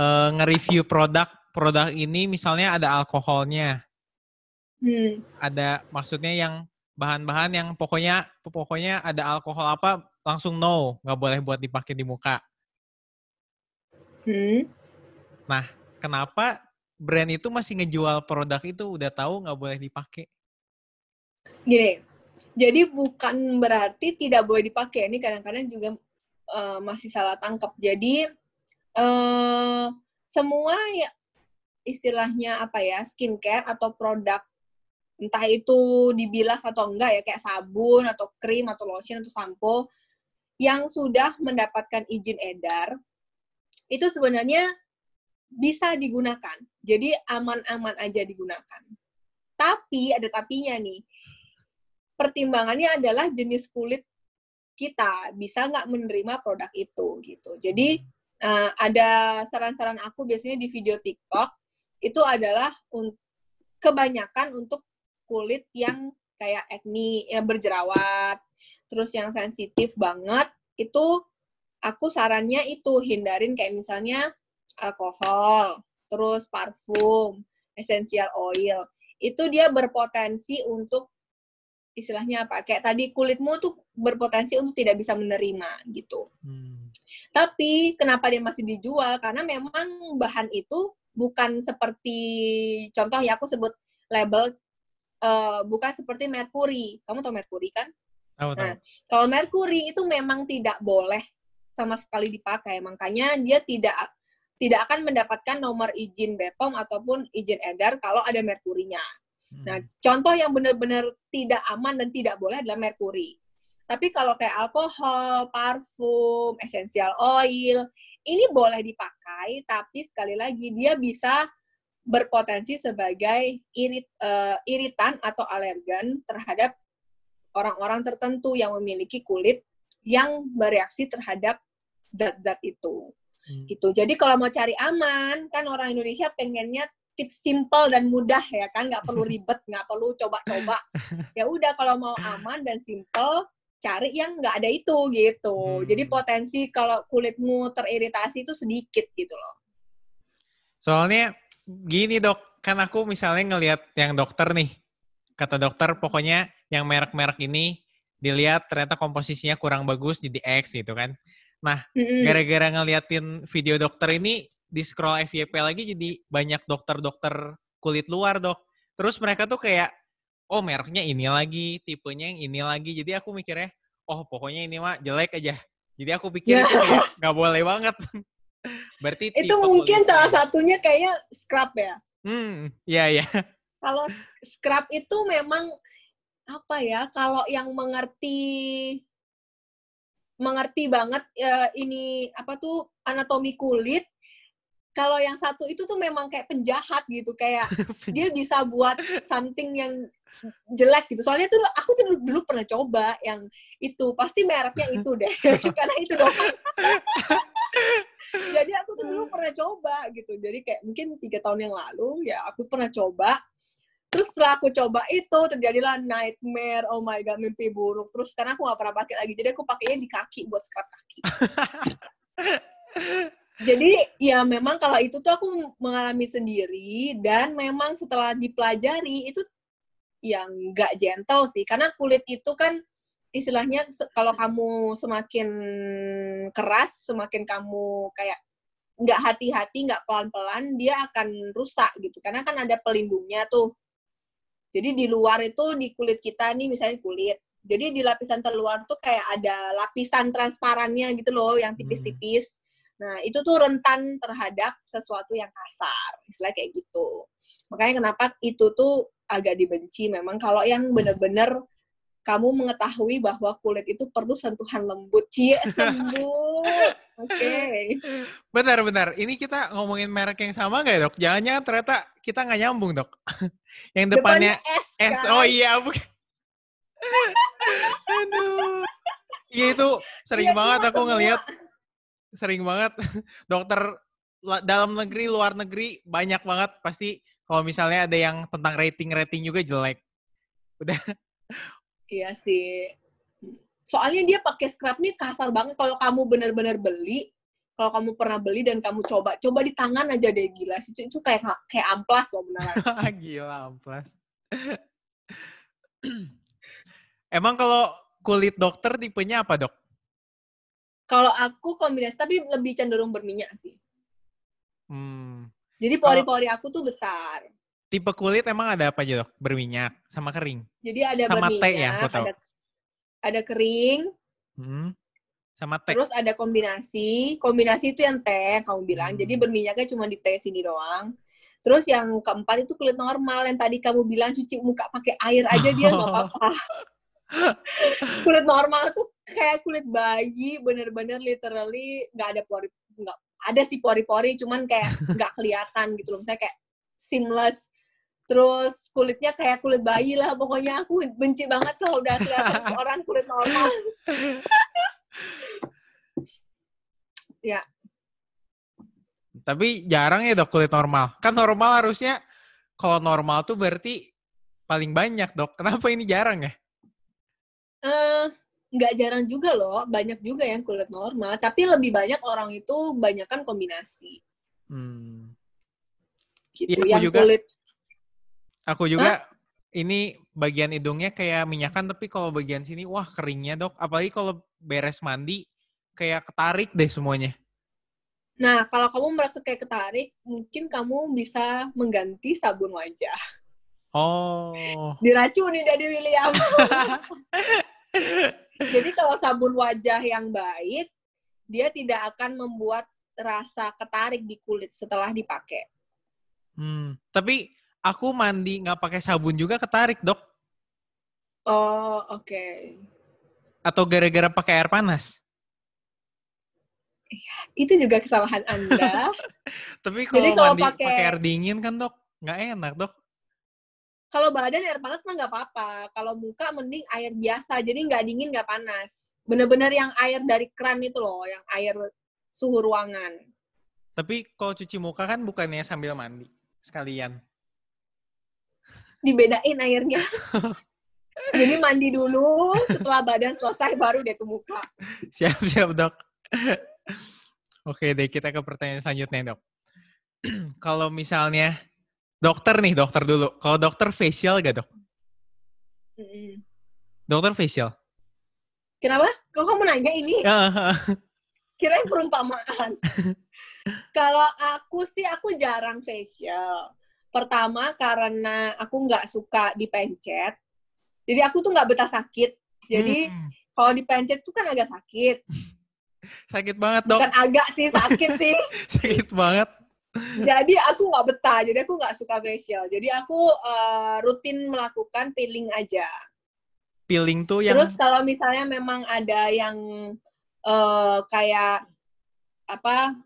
uh, nge-review produk produk ini misalnya ada alkoholnya. Hmm. Ada maksudnya yang bahan-bahan yang pokoknya pokoknya ada alkohol apa langsung no, nggak boleh buat dipakai di muka. Hmm. Nah, kenapa brand itu masih ngejual produk itu udah tahu nggak boleh dipakai? Gini, jadi bukan berarti tidak boleh dipakai. Ini kadang-kadang juga uh, masih salah tangkap. Jadi uh, semua ya istilahnya apa ya skincare atau produk entah itu dibilas atau enggak ya kayak sabun atau krim atau lotion atau sampo yang sudah mendapatkan izin edar itu sebenarnya bisa digunakan. Jadi aman-aman aja digunakan. Tapi ada tapinya nih. Pertimbangannya adalah jenis kulit kita bisa nggak menerima produk itu gitu. Jadi uh, ada saran-saran aku biasanya di video TikTok itu adalah kebanyakan untuk kulit yang kayak acne yang berjerawat, terus yang sensitif banget itu aku sarannya itu hindarin kayak misalnya alkohol, terus parfum, essential oil. Itu dia berpotensi untuk istilahnya apa? Kayak tadi kulitmu tuh berpotensi untuk tidak bisa menerima gitu. Hmm. Tapi kenapa dia masih dijual? Karena memang bahan itu bukan seperti contoh ya aku sebut label uh, bukan seperti merkuri. Kamu tahu merkuri kan? Tahu. Nah, kalau merkuri itu memang tidak boleh sama sekali dipakai. Makanya dia tidak tidak akan mendapatkan nomor izin BPOM ataupun izin edar kalau ada merkurinya. Hmm. Nah, contoh yang benar-benar tidak aman dan tidak boleh adalah merkuri. Tapi kalau kayak alkohol, parfum, essential oil, ini boleh dipakai, tapi sekali lagi dia bisa berpotensi sebagai irit, uh, iritan atau alergen terhadap orang-orang tertentu yang memiliki kulit yang bereaksi terhadap zat-zat itu. Hmm. gitu. Jadi kalau mau cari aman, kan orang Indonesia pengennya tips simple dan mudah ya kan, nggak perlu ribet, nggak perlu coba-coba. Ya udah kalau mau aman dan simple, cari yang nggak ada itu gitu. Hmm. Jadi potensi kalau kulitmu teriritasi itu sedikit gitu loh. Soalnya gini dok, kan aku misalnya ngelihat yang dokter nih, kata dokter pokoknya yang merek-merek ini dilihat ternyata komposisinya kurang bagus jadi X gitu kan. Nah, gara-gara ngeliatin video dokter ini di scroll FYP lagi jadi banyak dokter-dokter kulit luar dok. Terus mereka tuh kayak, oh mereknya ini lagi, tipenya yang ini lagi. Jadi aku mikirnya, oh pokoknya ini mah jelek aja. Jadi aku pikir kayak nggak boleh banget. Berarti itu mungkin salah satunya kayaknya scrub ya. Hmm, iya iya. Kalau scrub itu memang apa ya? Kalau yang mengerti mengerti banget uh, ini apa tuh anatomi kulit kalau yang satu itu tuh memang kayak penjahat gitu kayak dia bisa buat something yang jelek gitu. Soalnya tuh aku tuh dulu, dulu pernah coba yang itu pasti mereknya itu deh karena itu dong. Jadi aku tuh dulu pernah coba gitu jadi kayak mungkin tiga tahun yang lalu ya aku pernah coba Terus setelah aku coba itu terjadilah nightmare, oh my god, mimpi buruk. Terus karena aku gak pernah pakai lagi, jadi aku pakainya di kaki buat scrub kaki. jadi ya memang kalau itu tuh aku mengalami sendiri dan memang setelah dipelajari itu yang nggak gentle sih, karena kulit itu kan istilahnya kalau kamu semakin keras, semakin kamu kayak nggak hati-hati, nggak pelan-pelan, dia akan rusak gitu. Karena kan ada pelindungnya tuh jadi di luar itu di kulit kita nih misalnya kulit, Jadi di lapisan terluar tuh kayak ada lapisan transparannya gitu loh, yang tipis-tipis. Nah, itu tuh rentan terhadap sesuatu yang kasar, istilah kayak gitu. Makanya kenapa itu tuh agak dibenci memang kalau yang bener-bener kamu mengetahui bahwa kulit itu perlu sentuhan lembut. Cie, sembuh. Oke. Okay. Benar, benar. Ini kita ngomongin merek yang sama nggak, dok? Jangan-jangan ternyata kita nggak nyambung, dok. yang depannya, depannya S, S. Kan? Oh iya, bukan. Aduh. Iya itu sering ya, banget aku semua. ngelihat. Sering banget. Dokter dalam negeri, luar negeri, banyak banget. Pasti kalau misalnya ada yang tentang rating-rating juga jelek. Udah Iya sih. Soalnya dia pakai scrub nih kasar banget. Kalau kamu benar-benar beli, kalau kamu pernah beli dan kamu coba, coba di tangan aja deh gila. Itu, itu kayak kayak amplas loh beneran. gila amplas. Emang kalau kulit dokter tipenya apa dok? Kalau aku kombinasi, tapi lebih cenderung berminyak sih. Hmm. Jadi pori-pori aku tuh besar. Tipe kulit emang ada apa aja dok? Berminyak sama kering? Jadi ada sama berminyak, teh ya. Ada, ada kering, hmm. sama teh. Terus ada kombinasi, kombinasi itu yang teh kamu bilang. Hmm. Jadi berminyaknya cuma di teh sini doang. Terus yang keempat itu kulit normal yang tadi kamu bilang cuci muka pakai air aja dia nggak apa-apa. kulit normal tuh kayak kulit bayi, bener-bener literally nggak ada pori, nggak ada sih pori-pori, cuman kayak nggak kelihatan gitu loh. Misalnya kayak seamless terus kulitnya kayak kulit bayi lah pokoknya aku benci banget kalau udah kelihatan orang kulit normal. Ya. Tapi jarang ya dok kulit normal. Kan normal harusnya kalau normal tuh berarti paling banyak dok. Kenapa ini jarang ya? Uh, nggak jarang juga loh. Banyak juga yang kulit normal. Tapi lebih banyak orang itu banyak kan kombinasi. Hmm. gitu ya, yang juga, kulit Aku juga Hah? ini bagian hidungnya kayak minyakan tapi kalau bagian sini wah keringnya dok. Apalagi kalau beres mandi kayak ketarik deh semuanya. Nah, kalau kamu merasa kayak ketarik, mungkin kamu bisa mengganti sabun wajah. Oh. Diracuni dari William. Jadi kalau sabun wajah yang baik, dia tidak akan membuat rasa ketarik di kulit setelah dipakai. Hmm, tapi aku mandi nggak pakai sabun juga ketarik dok. Oh oke. Okay. Atau gara-gara pakai air panas? Itu juga kesalahan anda. Tapi kalau, kalau mandi pakai air dingin kan dok, nggak enak dok. Kalau badan air panas mah nggak apa-apa. Kalau muka mending air biasa, jadi nggak dingin nggak panas. Bener-bener yang air dari keran itu loh, yang air suhu ruangan. Tapi kalau cuci muka kan bukannya sambil mandi sekalian dibedain airnya. Jadi mandi dulu, setelah badan selesai baru deh tuh muka. Siap, siap dok. Oke deh, kita ke pertanyaan selanjutnya dok. Kalau misalnya dokter nih, dokter dulu. Kalau dokter facial gak dok? Dokter facial. Kenapa? Kok kamu nanya ini? Kirain perumpamaan. Kalau aku sih, aku jarang facial. Pertama karena aku nggak suka dipencet. Jadi aku tuh nggak betah sakit. Jadi hmm. kalau dipencet tuh kan agak sakit. Sakit banget dok. Bukan agak sih, sakit sih. sakit banget. Jadi aku nggak betah, jadi aku nggak suka facial. Jadi aku uh, rutin melakukan peeling aja. Peeling tuh yang... Terus kalau misalnya memang ada yang uh, kayak apa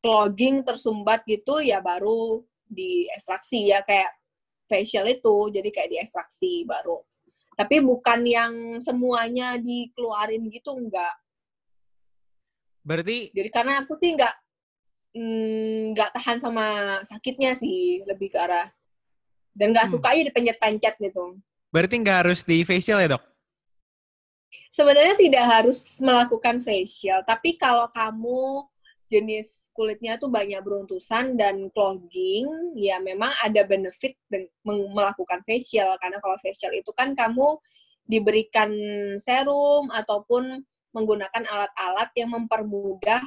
clogging tersumbat gitu, ya baru diekstraksi ya kayak facial itu jadi kayak diekstraksi baru. Tapi bukan yang semuanya dikeluarin gitu enggak. Berarti jadi karena aku sih enggak mm, nggak mm, tahan sama sakitnya sih lebih ke arah dan nggak hmm. suka aja dipencet-pencet gitu. Berarti nggak harus di facial ya dok? Sebenarnya tidak harus melakukan facial tapi kalau kamu jenis kulitnya tuh banyak beruntusan dan clogging, ya memang ada benefit melakukan facial karena kalau facial itu kan kamu diberikan serum ataupun menggunakan alat-alat yang mempermudah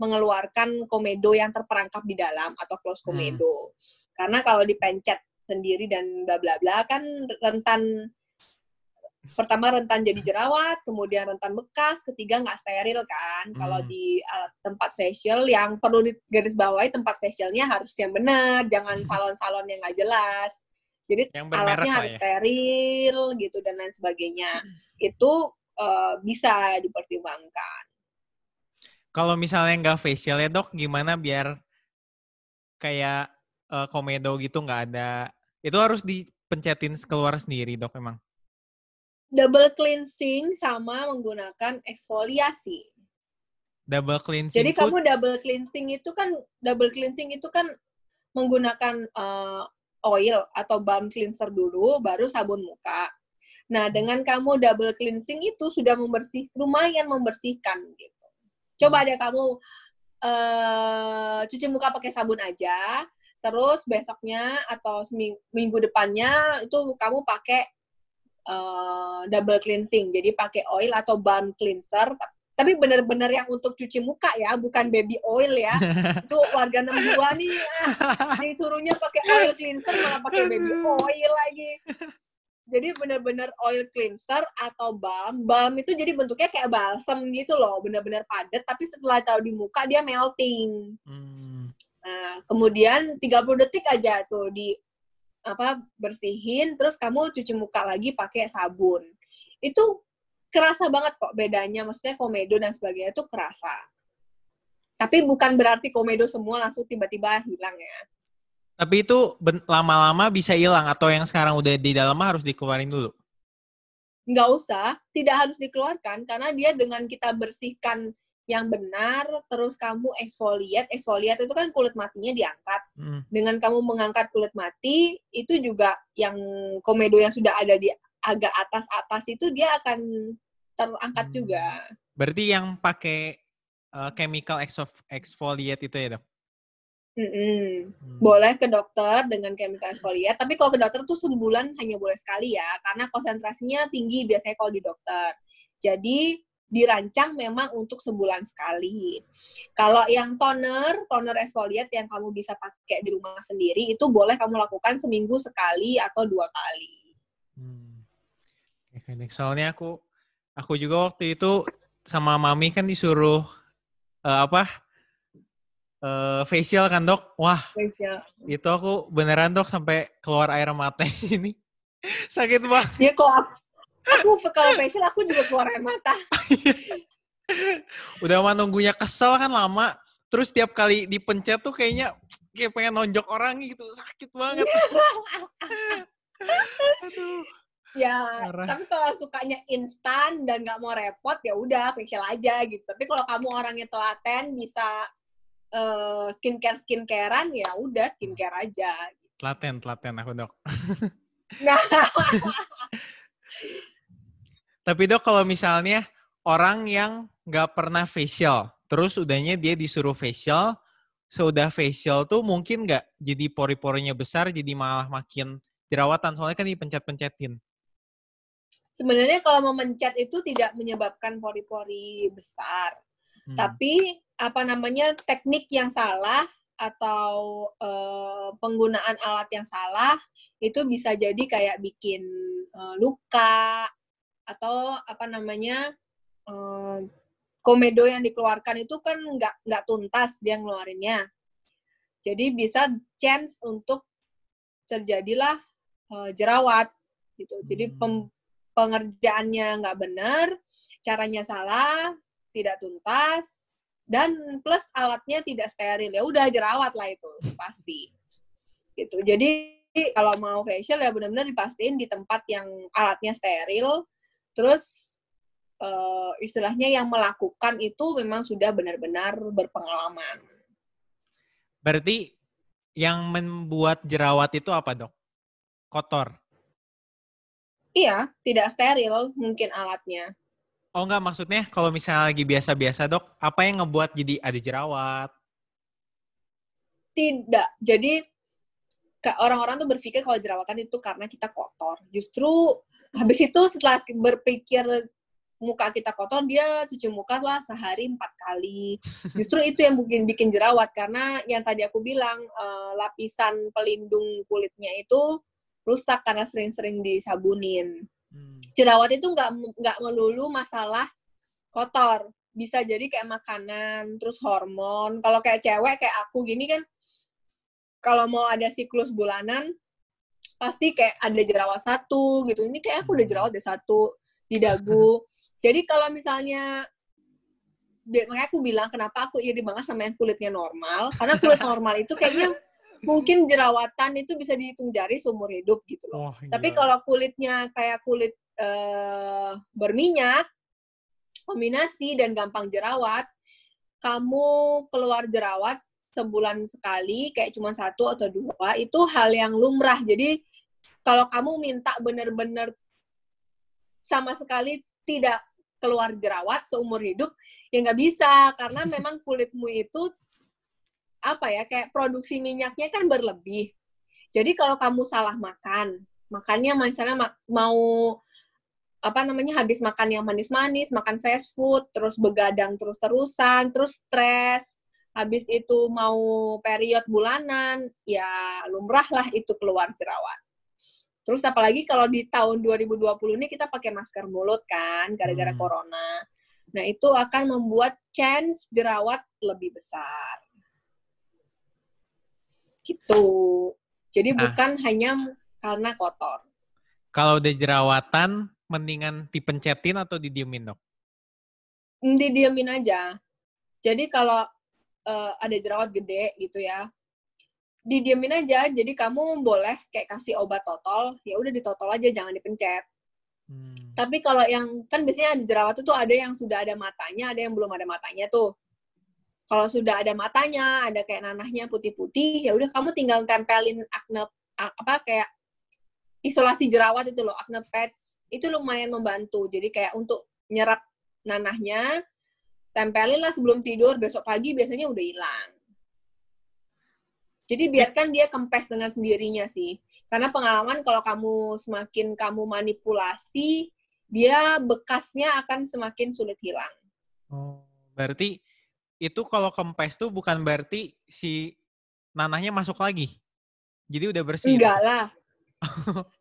mengeluarkan komedo yang terperangkap di dalam atau close hmm. komedo. Hmm. Karena kalau dipencet sendiri dan bla bla bla kan rentan pertama rentan jadi jerawat, kemudian rentan bekas, ketiga nggak steril kan. Hmm. Kalau di uh, tempat facial yang perlu digarisbawahi tempat facialnya harus yang benar, jangan salon-salon yang nggak jelas. Jadi yang alatnya harus ya? steril gitu dan lain sebagainya. Hmm. Itu uh, bisa dipertimbangkan. Kalau misalnya nggak facial ya dok, gimana biar kayak uh, komedo gitu nggak ada? Itu harus dipencetin keluar sendiri dok emang? Double cleansing sama menggunakan eksfoliasi. Double cleansing. Jadi kamu double cleansing itu kan double cleansing itu kan menggunakan uh, oil atau balm cleanser dulu, baru sabun muka. Nah, hmm. dengan kamu double cleansing itu sudah membersih, lumayan membersihkan gitu. Coba hmm. deh kamu uh, cuci muka pakai sabun aja, terus besoknya atau seminggu depannya itu kamu pakai uh, double cleansing. Jadi pakai oil atau balm cleanser, tapi benar-benar yang untuk cuci muka ya, bukan baby oil ya. itu warga 62 nih, ah, disuruhnya pakai oil cleanser malah pakai baby oil lagi jadi bener-bener oil cleanser atau balm. Balm itu jadi bentuknya kayak balsam gitu loh, bener-bener padat. Tapi setelah taruh di muka dia melting. Hmm. Nah, kemudian 30 detik aja tuh di apa bersihin, terus kamu cuci muka lagi pakai sabun. Itu kerasa banget kok bedanya, maksudnya komedo dan sebagainya itu kerasa. Tapi bukan berarti komedo semua langsung tiba-tiba hilang ya. Tapi itu lama-lama bisa hilang atau yang sekarang udah di dalam harus dikeluarin dulu? Nggak usah, tidak harus dikeluarkan karena dia dengan kita bersihkan yang benar, terus kamu eksfoliat, eksfoliat itu kan kulit matinya diangkat. Hmm. Dengan kamu mengangkat kulit mati, itu juga yang komedo yang sudah ada di agak atas-atas itu dia akan terangkat hmm. juga. Berarti yang pakai uh, chemical exfoliate itu ya dok? Mm -hmm. Hmm. Boleh ke dokter dengan chemical exfoliate, tapi kalau ke dokter tuh sebulan hanya boleh sekali ya, karena konsentrasinya tinggi biasanya kalau di dokter. Jadi dirancang memang untuk sebulan sekali. Kalau yang toner, toner exfoliate yang kamu bisa pakai di rumah sendiri, itu boleh kamu lakukan seminggu sekali atau dua kali. Hmm. Soalnya aku aku juga waktu itu sama mami kan disuruh uh, apa uh, facial kan dok? Wah, facial. itu aku beneran dok sampai keluar air mata ini. Sakit banget. Ya kok aku, kalau facial aku juga keluar air mata. Udah mah nunggunya kesel kan lama. Terus tiap kali dipencet tuh kayaknya kayak pengen nonjok orang gitu. Sakit banget. Aduh. Ya, Marah. tapi kalau sukanya instan dan nggak mau repot ya udah facial aja gitu. Tapi kalau kamu orangnya telaten bisa uh, skincare skincarean ya udah skincare aja. Telaten, telaten aku dok. Nah. Tapi dok kalau misalnya orang yang nggak pernah facial, terus udahnya dia disuruh facial, sudah facial tuh mungkin nggak jadi pori-porinya besar, jadi malah makin jerawatan, soalnya kan dipencet-pencetin. Sebenarnya kalau memencet itu tidak menyebabkan pori-pori besar. Hmm. Tapi apa namanya teknik yang salah atau uh, penggunaan alat yang salah itu bisa jadi kayak bikin uh, luka atau apa namanya uh, komedo yang dikeluarkan itu kan nggak nggak tuntas dia ngeluarinnya. Jadi bisa chance untuk terjadilah uh, jerawat gitu. Jadi hmm. pem, pengerjaannya nggak benar caranya salah tidak tuntas dan plus alatnya tidak steril. Ya udah jerawat lah itu pasti. Gitu. Jadi kalau mau facial ya benar-benar dipastiin di tempat yang alatnya steril terus uh, istilahnya yang melakukan itu memang sudah benar-benar berpengalaman berarti yang membuat jerawat itu apa dok kotor iya tidak steril mungkin alatnya Oh enggak, maksudnya kalau misalnya lagi biasa-biasa dok, apa yang ngebuat jadi ada jerawat? Tidak. Jadi orang-orang tuh berpikir kalau jerawatan itu karena kita kotor. Justru habis itu setelah berpikir muka kita kotor, dia cuci muka lah sehari empat kali. Justru itu yang mungkin bikin jerawat karena yang tadi aku bilang uh, lapisan pelindung kulitnya itu rusak karena sering-sering disabunin. Hmm jerawat itu nggak nggak melulu masalah kotor bisa jadi kayak makanan terus hormon kalau kayak cewek kayak aku gini kan kalau mau ada siklus bulanan pasti kayak ada jerawat satu gitu. Ini kayak aku udah jerawat ada satu di dagu. Jadi kalau misalnya makanya aku bilang kenapa aku iri banget sama yang kulitnya normal. Karena kulit normal itu kayaknya mungkin jerawatan itu bisa dihitung jari seumur hidup gitu loh. Oh, Tapi kalau kulitnya kayak kulit uh, berminyak, kombinasi dan gampang jerawat, kamu keluar jerawat sebulan sekali, kayak cuma satu atau dua, itu hal yang lumrah. Jadi kalau kamu minta benar-benar sama sekali tidak keluar jerawat seumur hidup, ya nggak bisa karena memang kulitmu itu apa ya kayak produksi minyaknya kan berlebih. Jadi kalau kamu salah makan, makannya misalnya mau apa namanya habis makan yang manis-manis, makan fast food, terus begadang terus-terusan, terus stres, habis itu mau period bulanan, ya lumrah lah itu keluar jerawat. Terus apalagi kalau di tahun 2020 ini kita pakai masker mulut kan, gara-gara hmm. corona. Nah, itu akan membuat chance jerawat lebih besar. Gitu. Jadi nah, bukan hanya karena kotor. Kalau udah jerawatan, mendingan dipencetin atau didiemin, dok? Didiemin aja. Jadi kalau uh, ada jerawat gede gitu ya, didiemin aja. Jadi kamu boleh kayak kasih obat totol, ya udah ditotol aja, jangan dipencet. Hmm. Tapi kalau yang kan biasanya jerawat itu ada yang sudah ada matanya, ada yang belum ada matanya tuh kalau sudah ada matanya, ada kayak nanahnya putih-putih, ya udah kamu tinggal tempelin acne apa kayak isolasi jerawat itu loh, acne pads. Itu lumayan membantu. Jadi kayak untuk nyerap nanahnya, tempelin lah sebelum tidur, besok pagi biasanya udah hilang. Jadi biarkan dia kempes dengan sendirinya sih. Karena pengalaman kalau kamu semakin kamu manipulasi, dia bekasnya akan semakin sulit hilang. Oh, berarti itu kalau kempes tuh bukan berarti si nanahnya masuk lagi. Jadi udah bersih. Enggak lah.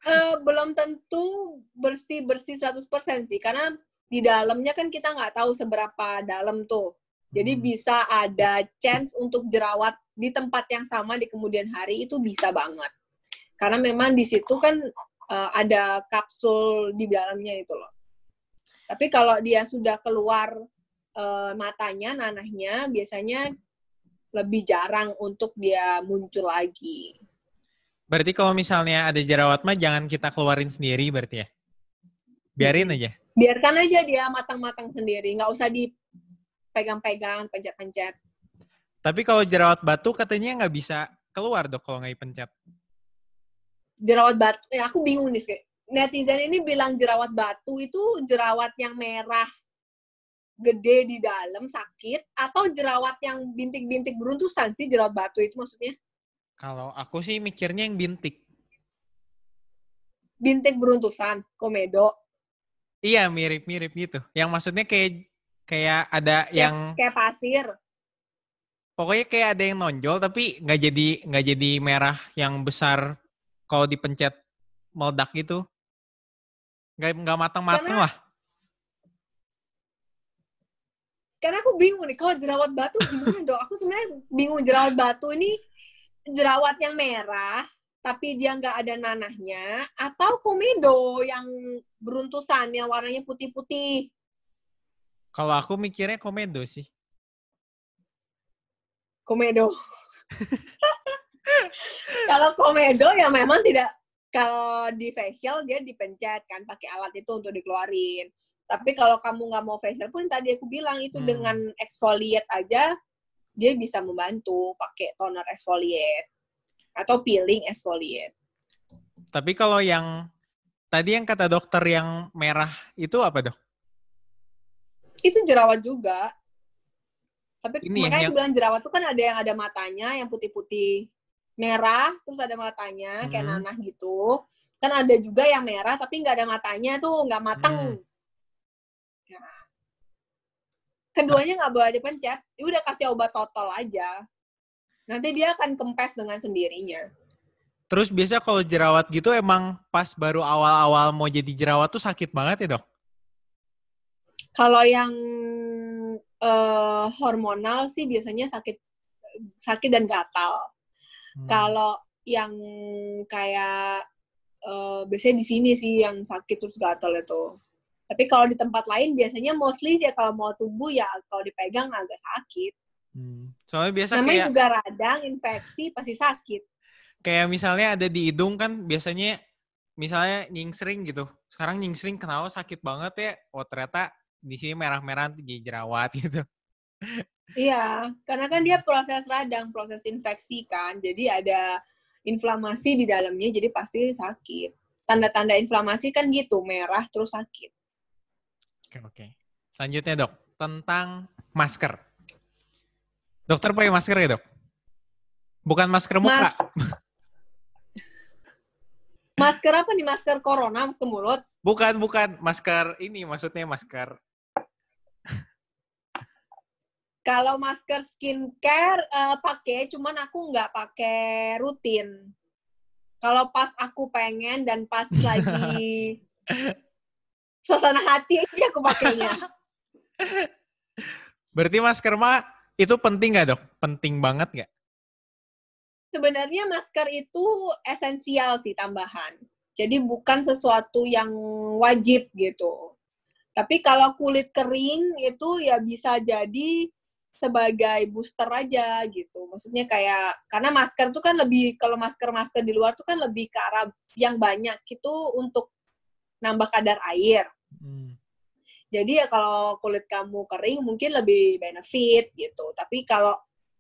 uh, belum tentu bersih-bersih 100% sih. Karena di dalamnya kan kita nggak tahu seberapa dalam tuh. Jadi hmm. bisa ada chance untuk jerawat di tempat yang sama di kemudian hari itu bisa banget. Karena memang di situ kan uh, ada kapsul di dalamnya itu loh. Tapi kalau dia sudah keluar uh, matanya, nanahnya biasanya lebih jarang untuk dia muncul lagi. Berarti kalau misalnya ada jerawat mah jangan kita keluarin sendiri berarti ya? Biarin aja? Biarkan aja dia matang-matang sendiri, nggak usah dipegang-pegang, pencet-pencet. Tapi kalau jerawat batu katanya nggak bisa keluar dok kalau nggak dipencet. Jerawat batu, ya aku bingung nih. Netizen ini bilang jerawat batu itu jerawat yang merah gede di dalam sakit atau jerawat yang bintik-bintik beruntusan sih jerawat batu itu maksudnya? Kalau aku sih mikirnya yang bintik. Bintik beruntusan, komedo. Iya mirip-mirip gitu. Yang maksudnya kayak kayak ada kayak, yang kayak pasir. Pokoknya kayak ada yang nonjol tapi nggak jadi nggak jadi merah yang besar kalau dipencet meledak gitu. Nggak nggak matang-matang lah. karena aku bingung nih kalau jerawat batu gimana dong aku sebenarnya bingung jerawat batu ini jerawat yang merah tapi dia nggak ada nanahnya atau komedo yang beruntusan yang warnanya putih-putih? Kalau aku mikirnya komedo sih. Komedo kalau komedo ya memang tidak kalau di facial dia dipencet kan pakai alat itu untuk dikeluarin. Tapi kalau kamu nggak mau facial pun tadi aku bilang itu hmm. dengan exfoliate aja dia bisa membantu pakai toner exfoliate atau peeling exfoliate. Tapi kalau yang tadi yang kata dokter yang merah itu apa dok? Itu jerawat juga. Tapi Ini makanya yang... aku bilang jerawat itu kan ada yang ada matanya yang putih-putih merah terus ada matanya kayak hmm. nanah gitu. Kan ada juga yang merah tapi nggak ada matanya tuh nggak matang. Hmm keduanya nggak boleh dipencet, ya udah kasih obat total aja. Nanti dia akan kempes dengan sendirinya. Terus biasa kalau jerawat gitu emang pas baru awal-awal mau jadi jerawat tuh sakit banget ya dok? Kalau yang uh, hormonal sih biasanya sakit sakit dan gatal. Hmm. Kalau yang kayak uh, biasanya di sini sih yang sakit terus gatal itu. Tapi kalau di tempat lain biasanya mostly sih ya kalau mau tumbuh ya kalau dipegang agak sakit. Hmm. Soalnya biasa Namanya kayak... juga radang, infeksi, pasti sakit. Kayak misalnya ada di hidung kan biasanya misalnya nyingsring gitu. Sekarang nyingsring kenapa sakit banget ya? Oh ternyata di sini merah-merah jadi jerawat gitu. Iya, karena kan dia proses radang, proses infeksi kan. Jadi ada inflamasi di dalamnya, jadi pasti sakit. Tanda-tanda inflamasi kan gitu, merah terus sakit. Oke, oke. Selanjutnya dok, tentang masker. Dokter pakai masker ya dok? Bukan masker muka. Mas... masker apa nih? Masker corona, masker mulut? Bukan, bukan. Masker ini maksudnya masker kalau masker skincare uh, pakai, cuman aku nggak pakai rutin. Kalau pas aku pengen dan pas lagi suasana hati aja aku pakainya. Berarti masker mah itu penting nggak dok? Penting banget nggak? Sebenarnya masker itu esensial sih tambahan. Jadi bukan sesuatu yang wajib gitu. Tapi kalau kulit kering itu ya bisa jadi sebagai booster aja gitu. Maksudnya kayak karena masker tuh kan lebih kalau masker-masker di luar tuh kan lebih ke arah yang banyak itu untuk nambah kadar air. Hmm. Jadi ya kalau kulit kamu kering mungkin lebih benefit gitu. Tapi kalau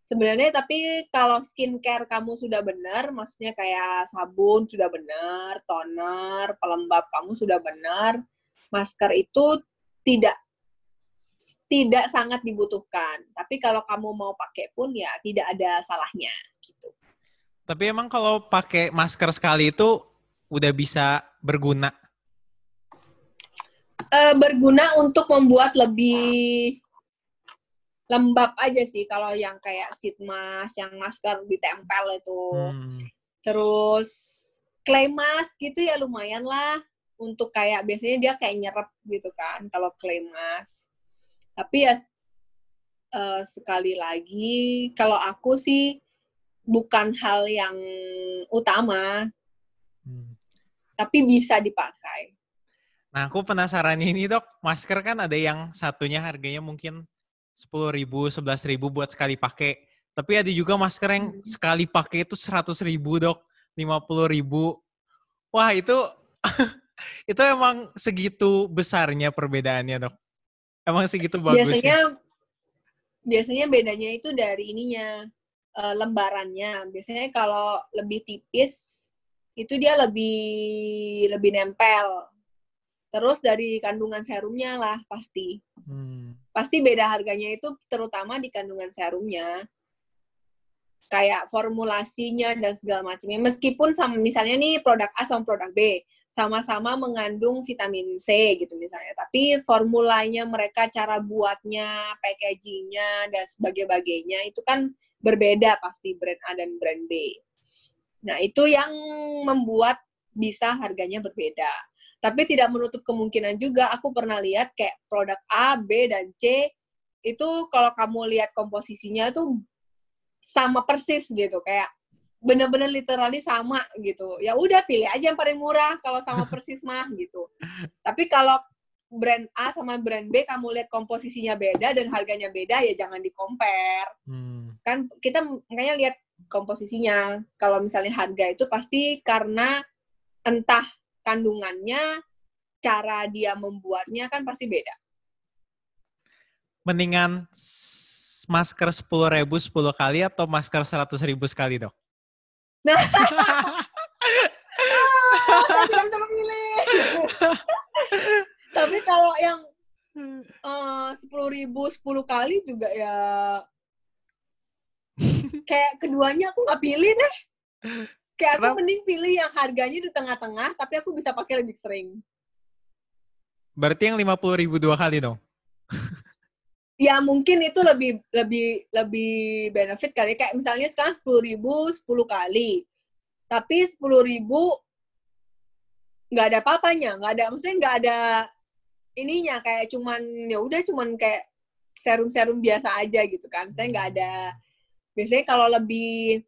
sebenarnya tapi kalau skincare kamu sudah benar, maksudnya kayak sabun sudah benar, toner, pelembab kamu sudah benar, masker itu tidak tidak sangat dibutuhkan. Tapi kalau kamu mau pakai pun ya tidak ada salahnya gitu. Tapi emang kalau pakai masker sekali itu udah bisa berguna? Uh, berguna untuk membuat lebih lembab aja sih kalau yang kayak sheet mask, yang masker ditempel itu. Hmm. Terus clay mask gitu ya lumayan lah untuk kayak biasanya dia kayak nyerap gitu kan kalau clay mask tapi ya uh, sekali lagi kalau aku sih bukan hal yang utama hmm. tapi bisa dipakai nah aku penasaran ini dok masker kan ada yang satunya harganya mungkin sepuluh ribu sebelas ribu buat sekali pakai tapi ada juga masker yang hmm. sekali pakai itu seratus ribu dok lima puluh ribu wah itu itu emang segitu besarnya perbedaannya dok Emang segitu bagus Biasanya biasanya bedanya itu dari ininya uh, lembarannya. Biasanya kalau lebih tipis itu dia lebih lebih nempel. Terus dari kandungan serumnya lah pasti. Hmm. Pasti beda harganya itu terutama di kandungan serumnya. Kayak formulasinya dan segala macamnya. Meskipun sama misalnya nih produk A sama produk B sama-sama mengandung vitamin C gitu misalnya. Tapi formulanya mereka, cara buatnya, packagingnya, dan sebagainya itu kan berbeda pasti brand A dan brand B. Nah, itu yang membuat bisa harganya berbeda. Tapi tidak menutup kemungkinan juga aku pernah lihat kayak produk A, B, dan C itu kalau kamu lihat komposisinya tuh sama persis gitu. Kayak bener-bener literally sama gitu. Ya udah pilih aja yang paling murah kalau sama persis mah gitu. Tapi kalau brand A sama brand B kamu lihat komposisinya beda dan harganya beda ya jangan di compare. Hmm. Kan kita makanya lihat komposisinya. Kalau misalnya harga itu pasti karena entah kandungannya, cara dia membuatnya kan pasti beda. Mendingan masker sepuluh ribu sepuluh kali atau masker seratus ribu sekali dok? Nah, tidak bisa memilih. Tapi kalau yang eh, sepuluh ribu sepuluh kali juga ya kayak keduanya aku nggak pilih deh. Kayak aku mending pilih yang harganya di tengah-tengah, tapi aku bisa pakai lebih sering. Berarti yang lima puluh ribu dua kali dong? ya mungkin itu lebih lebih lebih benefit kali kayak misalnya sekarang sepuluh ribu sepuluh kali tapi sepuluh ribu nggak ada apa-apanya, nggak ada, maksudnya nggak ada ininya kayak cuman ya udah cuman kayak serum-serum biasa aja gitu kan. Saya nggak ada biasanya kalau lebih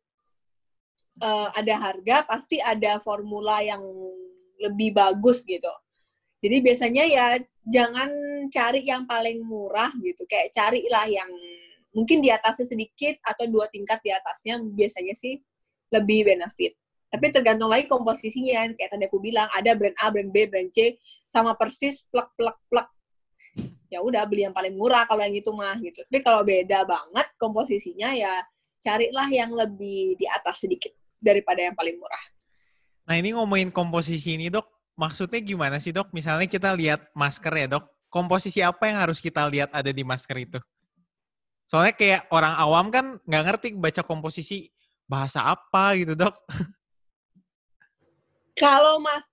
uh, ada harga pasti ada formula yang lebih bagus gitu. Jadi biasanya ya jangan cari yang paling murah gitu, kayak carilah yang mungkin di atasnya sedikit atau dua tingkat di atasnya biasanya sih lebih benefit. Tapi tergantung lagi komposisinya, kayak tadi aku bilang ada brand A, brand B, brand C sama persis plek plek plek. Ya udah beli yang paling murah kalau yang itu mah gitu. Tapi kalau beda banget komposisinya ya carilah yang lebih di atas sedikit daripada yang paling murah. Nah ini ngomongin komposisi ini dok, maksudnya gimana sih dok? Misalnya kita lihat masker ya dok, komposisi apa yang harus kita lihat ada di masker itu? Soalnya kayak orang awam kan nggak ngerti baca komposisi bahasa apa gitu dok. Kalau mas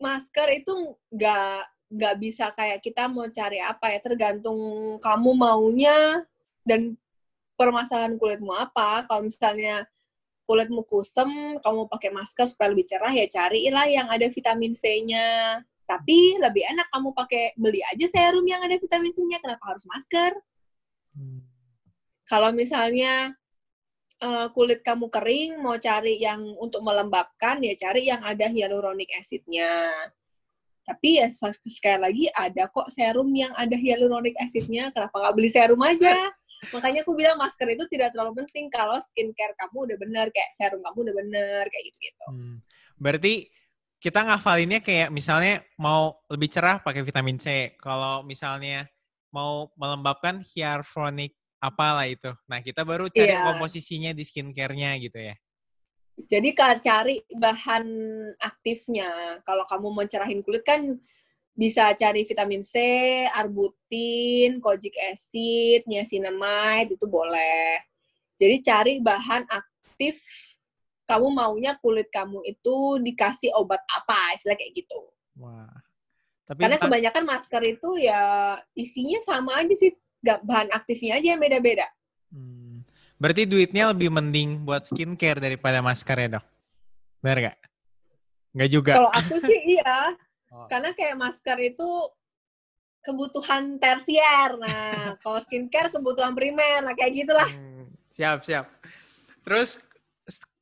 masker itu nggak nggak bisa kayak kita mau cari apa ya tergantung kamu maunya dan permasalahan kulitmu apa. Kalau misalnya kulitmu kusem, kamu pakai masker supaya lebih cerah ya carilah yang ada vitamin C-nya. Tapi lebih enak kamu pakai beli aja serum yang ada vitamin C-nya. Kenapa harus masker? Hmm. Kalau misalnya uh, kulit kamu kering, mau cari yang untuk melembabkan, ya cari yang ada hyaluronic acid-nya. Tapi ya sekali lagi ada kok serum yang ada hyaluronic acid-nya. Kenapa nggak beli serum aja? Makanya aku bilang masker itu tidak terlalu penting kalau skincare kamu udah bener, kayak serum kamu udah bener, kayak gitu-gitu. Hmm. Berarti kita ngafalinnya kayak misalnya mau lebih cerah pakai vitamin C. Kalau misalnya mau melembabkan hyaluronic apalah itu. Nah, kita baru cari yeah. komposisinya di skincare-nya gitu ya. Jadi cari bahan aktifnya. Kalau kamu mau cerahin kulit kan bisa cari vitamin C, arbutin, kojic acid, niacinamide itu boleh. Jadi cari bahan aktif kamu maunya kulit kamu itu dikasih obat apa, istilah kayak gitu. Wah. Tapi Karena kebanyakan masker itu ya isinya sama aja sih, gak bahan aktifnya aja yang beda-beda. Hmm. Berarti duitnya lebih mending buat skincare daripada masker ya dok? Benar gak? Gak juga. Kalau aku sih iya. Oh. Karena kayak masker itu kebutuhan tersier. Nah, kalau skincare kebutuhan primer. Nah, kayak gitulah. Hmm, siap, siap. Terus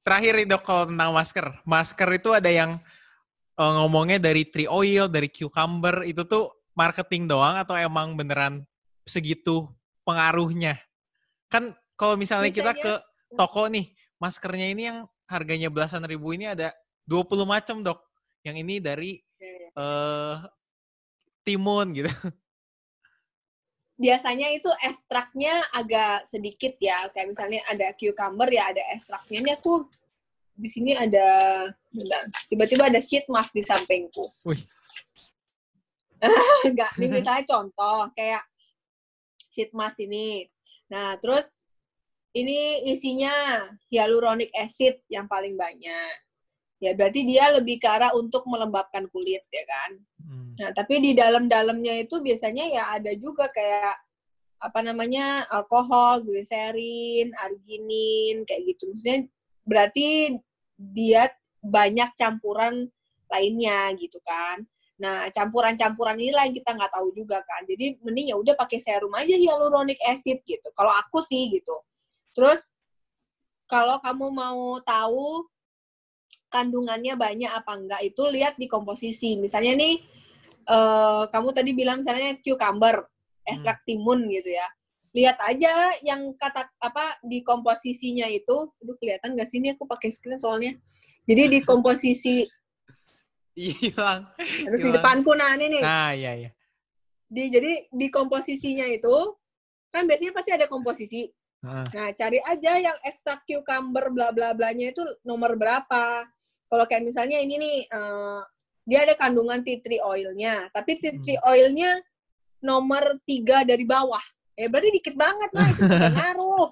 terakhir dok kalau tentang masker. Masker itu ada yang uh, ngomongnya dari tree oil, dari cucumber. Itu tuh marketing doang atau emang beneran segitu pengaruhnya. Kan kalau misalnya Misalnya, kita ke toko nih, maskernya ini yang harganya belasan ribu ini ada 20 macam, Dok. Yang ini dari uh, timun gitu. Biasanya itu ekstraknya agak sedikit ya, kayak misalnya ada cucumber ya ada ekstraknya. Ini aku di sini ada tiba-tiba ada sheet mask di sampingku. Wih. Enggak, ini misalnya contoh kayak sheet mask ini. Nah, terus ini isinya hyaluronic acid yang paling banyak. Ya, berarti dia lebih ke arah untuk melembabkan kulit, ya kan? Hmm. Nah, tapi di dalam-dalamnya itu biasanya ya ada juga kayak apa namanya alkohol, gliserin, arginin, kayak gitu. Maksudnya berarti dia banyak campuran lainnya gitu kan. Nah, campuran-campuran inilah yang kita nggak tahu juga kan. Jadi mending ya udah pakai serum aja hyaluronic acid gitu. Kalau aku sih gitu. Terus kalau kamu mau tahu kandungannya banyak apa enggak itu lihat di komposisi. Misalnya nih uh, kamu tadi bilang misalnya cucumber, ekstrak hmm. timun gitu ya. Lihat aja yang kata apa di komposisinya itu. Aduh kelihatan nggak sih ini aku pakai screen soalnya. Jadi di komposisi hilang. Terus di depanku nah ini nih. Nah, iya iya. Di jadi di komposisinya itu kan biasanya pasti ada komposisi. Nah, nah cari aja yang ekstrak cucumber bla bla blanya itu nomor berapa. Kalau kayak misalnya ini nih uh, dia ada kandungan tea tree oilnya, tapi tea tree hmm. oilnya nomor tiga dari bawah. Ya berarti dikit banget lah itu ngaruh.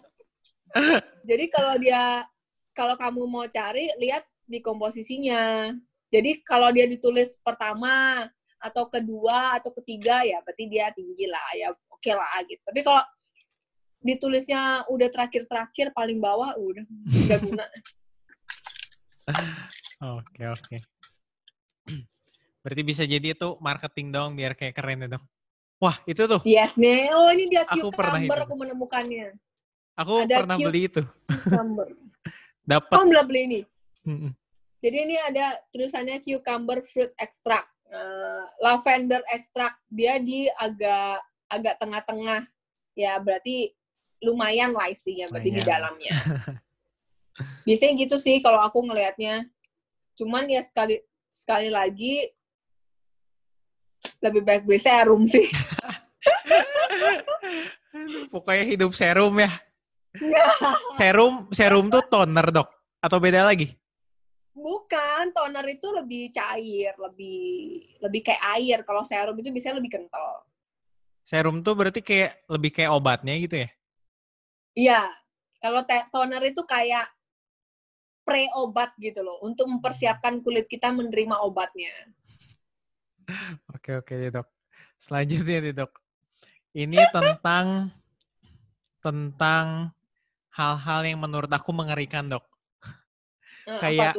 Jadi kalau dia kalau kamu mau cari lihat di komposisinya. Jadi kalau dia ditulis pertama atau kedua atau ketiga ya berarti dia tinggi lah ya oke okay lah gitu. Tapi kalau ditulisnya udah terakhir-terakhir paling bawah udah nggak guna. Oke, oke. Berarti bisa jadi itu marketing dong biar kayak keren dok. Wah itu tuh. Yes nih. Oh ini dia Aku pernah cucumber itu. aku menemukannya. Aku Ada pernah cute. beli itu. Cucumber. Dapat. Kamu belum beli ini? Mm-mm. Jadi ini ada tulisannya cucumber fruit extract, Eh, lavender extract. Dia di agak agak tengah-tengah. Ya berarti lumayan lah isinya berarti di Lumayan. dalamnya. Biasanya gitu sih kalau aku ngelihatnya. Cuman ya sekali sekali lagi lebih baik beli serum sih. Pokoknya hidup serum ya. Serum, serum tuh toner dok. Atau beda lagi? Bukan, toner itu lebih cair, lebih lebih kayak air. Kalau serum itu biasanya lebih kental. Serum tuh berarti kayak lebih kayak obatnya gitu ya? Iya, kalau toner itu kayak pre-obat gitu loh, untuk mempersiapkan kulit kita menerima obatnya. Oke oke dok. Selanjutnya nih dok. Ini tentang tentang hal-hal yang menurut aku mengerikan dok. Eh, Kayak-?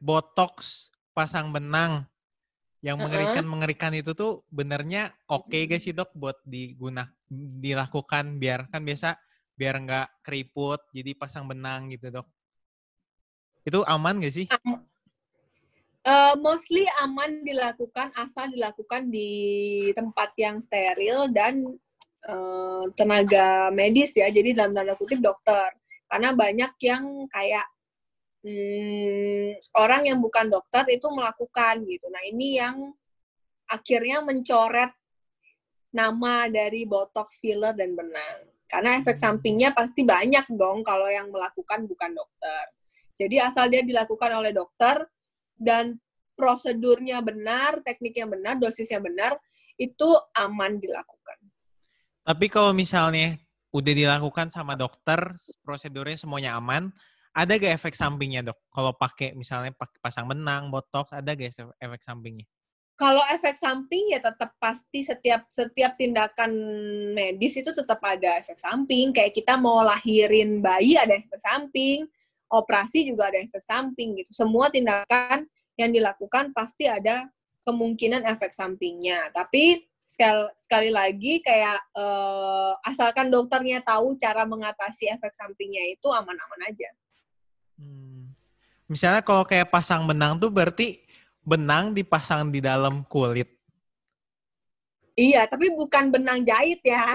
Botox pasang benang yang mengerikan mengerikan itu tuh benernya oke gak sih dok buat diguna dilakukan biar kan biasa biar nggak keriput jadi pasang benang gitu dok. Itu aman gak sih? Eh, mostly aman dilakukan asal dilakukan di tempat yang steril dan eh, tenaga medis ya, jadi dalam tanda kutip dokter. Karena banyak yang kayak hmm, orang yang bukan dokter itu melakukan gitu. Nah ini yang akhirnya mencoret nama dari botox, filler dan benang. Karena efek Hmm. sampingnya pasti banyak dong kalau yang melakukan bukan dokter. Jadi asal dia dilakukan oleh dokter dan prosedurnya benar, tekniknya benar, dosisnya benar, itu aman dilakukan. Tapi kalau misalnya udah dilakukan sama dokter, prosedurnya semuanya aman, ada gak efek sampingnya dok? Kalau pakai misalnya pasang benang, botox, ada gak efek- efek sampingnya? Kalau efek samping ya tetap pasti setiap setiap tindakan medis itu tetap ada efek samping. Kayak kita mau lahirin bayi ada efek samping, operasi juga ada efek samping gitu. Semua tindakan yang dilakukan pasti ada kemungkinan efek sampingnya. Tapi sekali, sekali lagi kayak eh, asalkan dokternya tahu cara mengatasi efek sampingnya itu aman-aman aja. Hmm. Misalnya kalau kayak pasang benang tuh berarti benang dipasang di dalam kulit. Iya, tapi bukan benang jahit ya.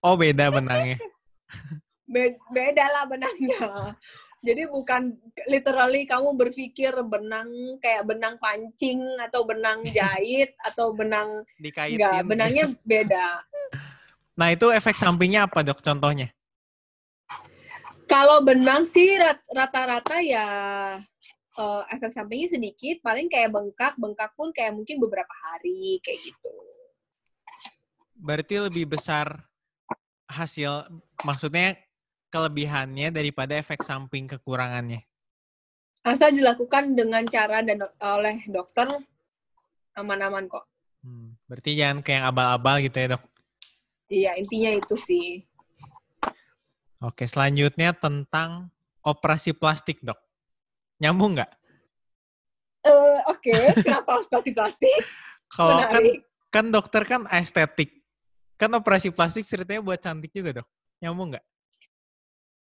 Oh beda benangnya. Be- beda lah benangnya. Jadi bukan literally kamu berpikir benang kayak benang pancing atau benang jahit atau benang Dikaitin. enggak, benangnya beda. Nah itu efek sampingnya apa dok contohnya? Kalau benang sih rat- rata-rata ya eh, efek sampingnya sedikit, paling kayak bengkak, bengkak pun kayak mungkin beberapa hari kayak gitu. Berarti lebih besar hasil, maksudnya kelebihannya daripada efek samping kekurangannya. Asal dilakukan dengan cara dan oleh dokter aman-aman kok. Hmm. Berarti jangan kayak yang abal-abal gitu ya dok. Iya, intinya itu sih. Oke, selanjutnya tentang operasi plastik, dok. Nyambung nggak? Eh, oke, kenapa operasi plastik? Kalau kan, kan dokter kan estetik. Kan operasi plastik ceritanya buat cantik juga, dok. Nyambung nggak?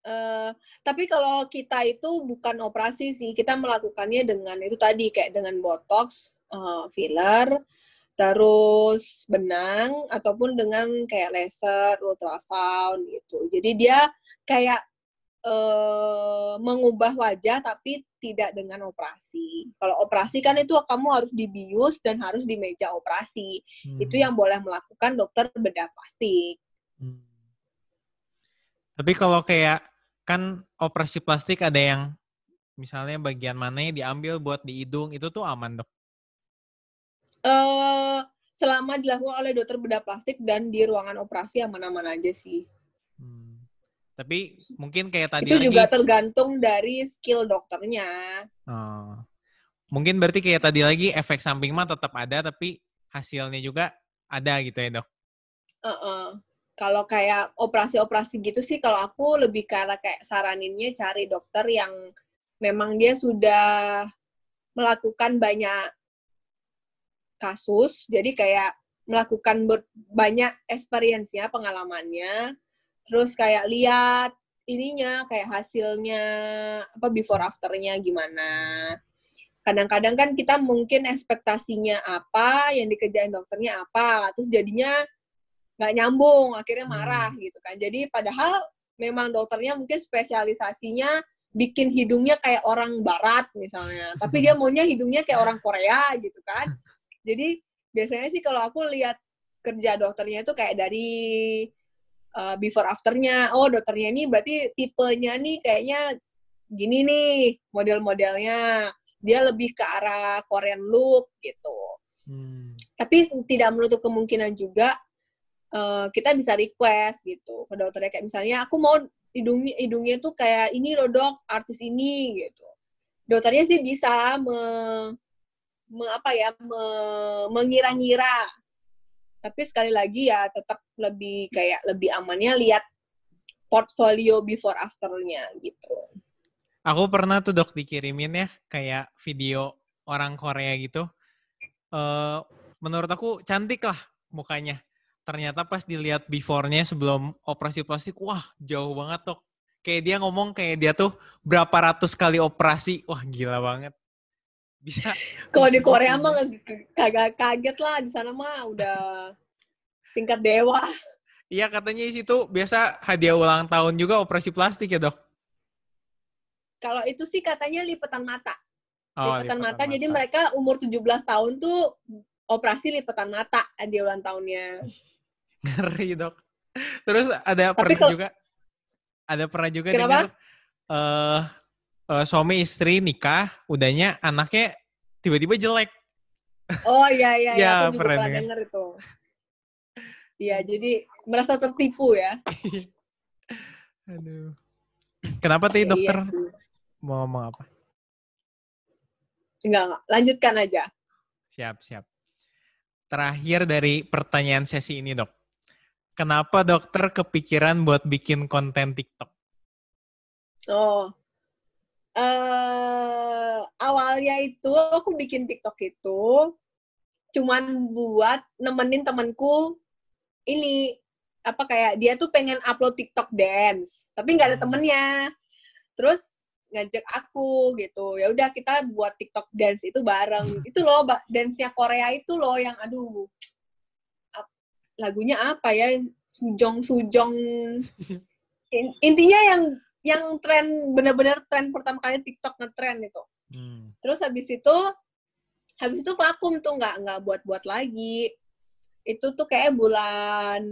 Eh, tapi kalau kita itu bukan operasi sih, kita melakukannya dengan itu tadi kayak dengan botox, eh, filler, terus benang ataupun dengan kayak laser, ultrasound gitu. Jadi dia kayak eh, mengubah wajah tapi tidak dengan operasi. Kalau operasi kan itu kamu harus dibius dan harus di meja operasi. Itu Hmm. yang boleh melakukan dokter bedah plastik. Hmm. Tapi kalau kayak kan operasi plastik ada yang misalnya bagian mana yang diambil buat di hidung itu tuh aman dok. eh selama dilakukan oleh dokter bedah plastik dan di ruangan operasi aman-aman aja sih. Hmm. Tapi mungkin kayak tadi Itu lagi. juga tergantung dari skill dokternya. Oh. Mungkin berarti kayak tadi lagi efek samping mah tetap ada tapi hasilnya juga ada gitu ya dok. Heeh. Kalau kayak operasi-operasi gitu sih, kalau aku lebih karena kayak saraninnya cari dokter yang memang dia sudah melakukan banyak kasus, jadi kayak melakukan banyak experience-nya, pengalamannya, terus kayak lihat ininya kayak hasilnya apa before afternya gimana. Kadang-kadang kan kita mungkin ekspektasinya apa yang dikerjain dokternya apa. Terus jadinya nggak nyambung akhirnya hmm. marah gitu kan. Jadi padahal memang dokternya mungkin spesialisasinya bikin hidungnya kayak orang barat misalnya. Tapi dia maunya hidungnya kayak orang Korea gitu kan. Jadi biasanya sih kalau aku lihat kerja dokternya itu kayak dari uh, before afternya. Oh dokternya ini berarti tipenya nih kayaknya gini nih model-modelnya. Dia lebih ke arah Korean look gitu. Hmm. tapi tidak menutup kemungkinan juga uh, kita bisa request gitu ke dokternya kayak misalnya aku mau hidungnya hidungnya tuh kayak ini loh dok artis ini gitu dokternya sih bisa me, me apa ya me, mengira-ngira tapi sekali lagi ya tetap lebih kayak lebih amannya lihat portfolio before afternya gitu. Aku pernah tuh dok dikirimin ya kayak video orang Korea gitu. Uh, menurut aku cantik lah mukanya. Ternyata pas dilihat before-nya sebelum operasi plastik, wah jauh banget dok. Kayak dia ngomong kayak dia tuh berapa ratus kali operasi, wah gila banget. Bisa kalau di Korea mah kagak kaget lah di sana mah udah tingkat dewa. Iya katanya di situ biasa hadiah ulang tahun juga operasi plastik ya dok? Kalau itu sih katanya lipatan mata. Oh, lipatan, mata, mata jadi mereka umur 17 tahun tuh operasi lipatan mata hadiah ulang tahunnya ngeri dok terus ada Tapi pernah kalau, juga ada pernah juga Kenapa? dengar uh, uh, suami istri nikah, udahnya anaknya tiba-tiba jelek. Oh iya iya, ya, aku juga pernah denger itu. Iya, jadi merasa tertipu ya. Aduh. Kenapa tadi iya dokter iya mau ngomong apa? Enggak, enggak. Lanjutkan aja. Siap, siap. Terakhir dari pertanyaan sesi ini, dok. Kenapa dokter kepikiran buat bikin konten TikTok? Oh, uh, awalnya itu aku bikin TikTok itu cuman buat nemenin temenku ini apa kayak dia tuh pengen upload TikTok dance tapi nggak ada hmm. temennya terus ngajak aku gitu ya udah kita buat TikTok dance itu bareng itu loh dance-nya Korea itu loh yang aduh lagunya apa ya sujong sujong intinya yang yang tren bener-bener tren pertama kali TikTok ngetren itu. Hmm. Terus habis itu habis itu vakum tuh nggak nggak buat-buat lagi. Itu tuh kayak bulan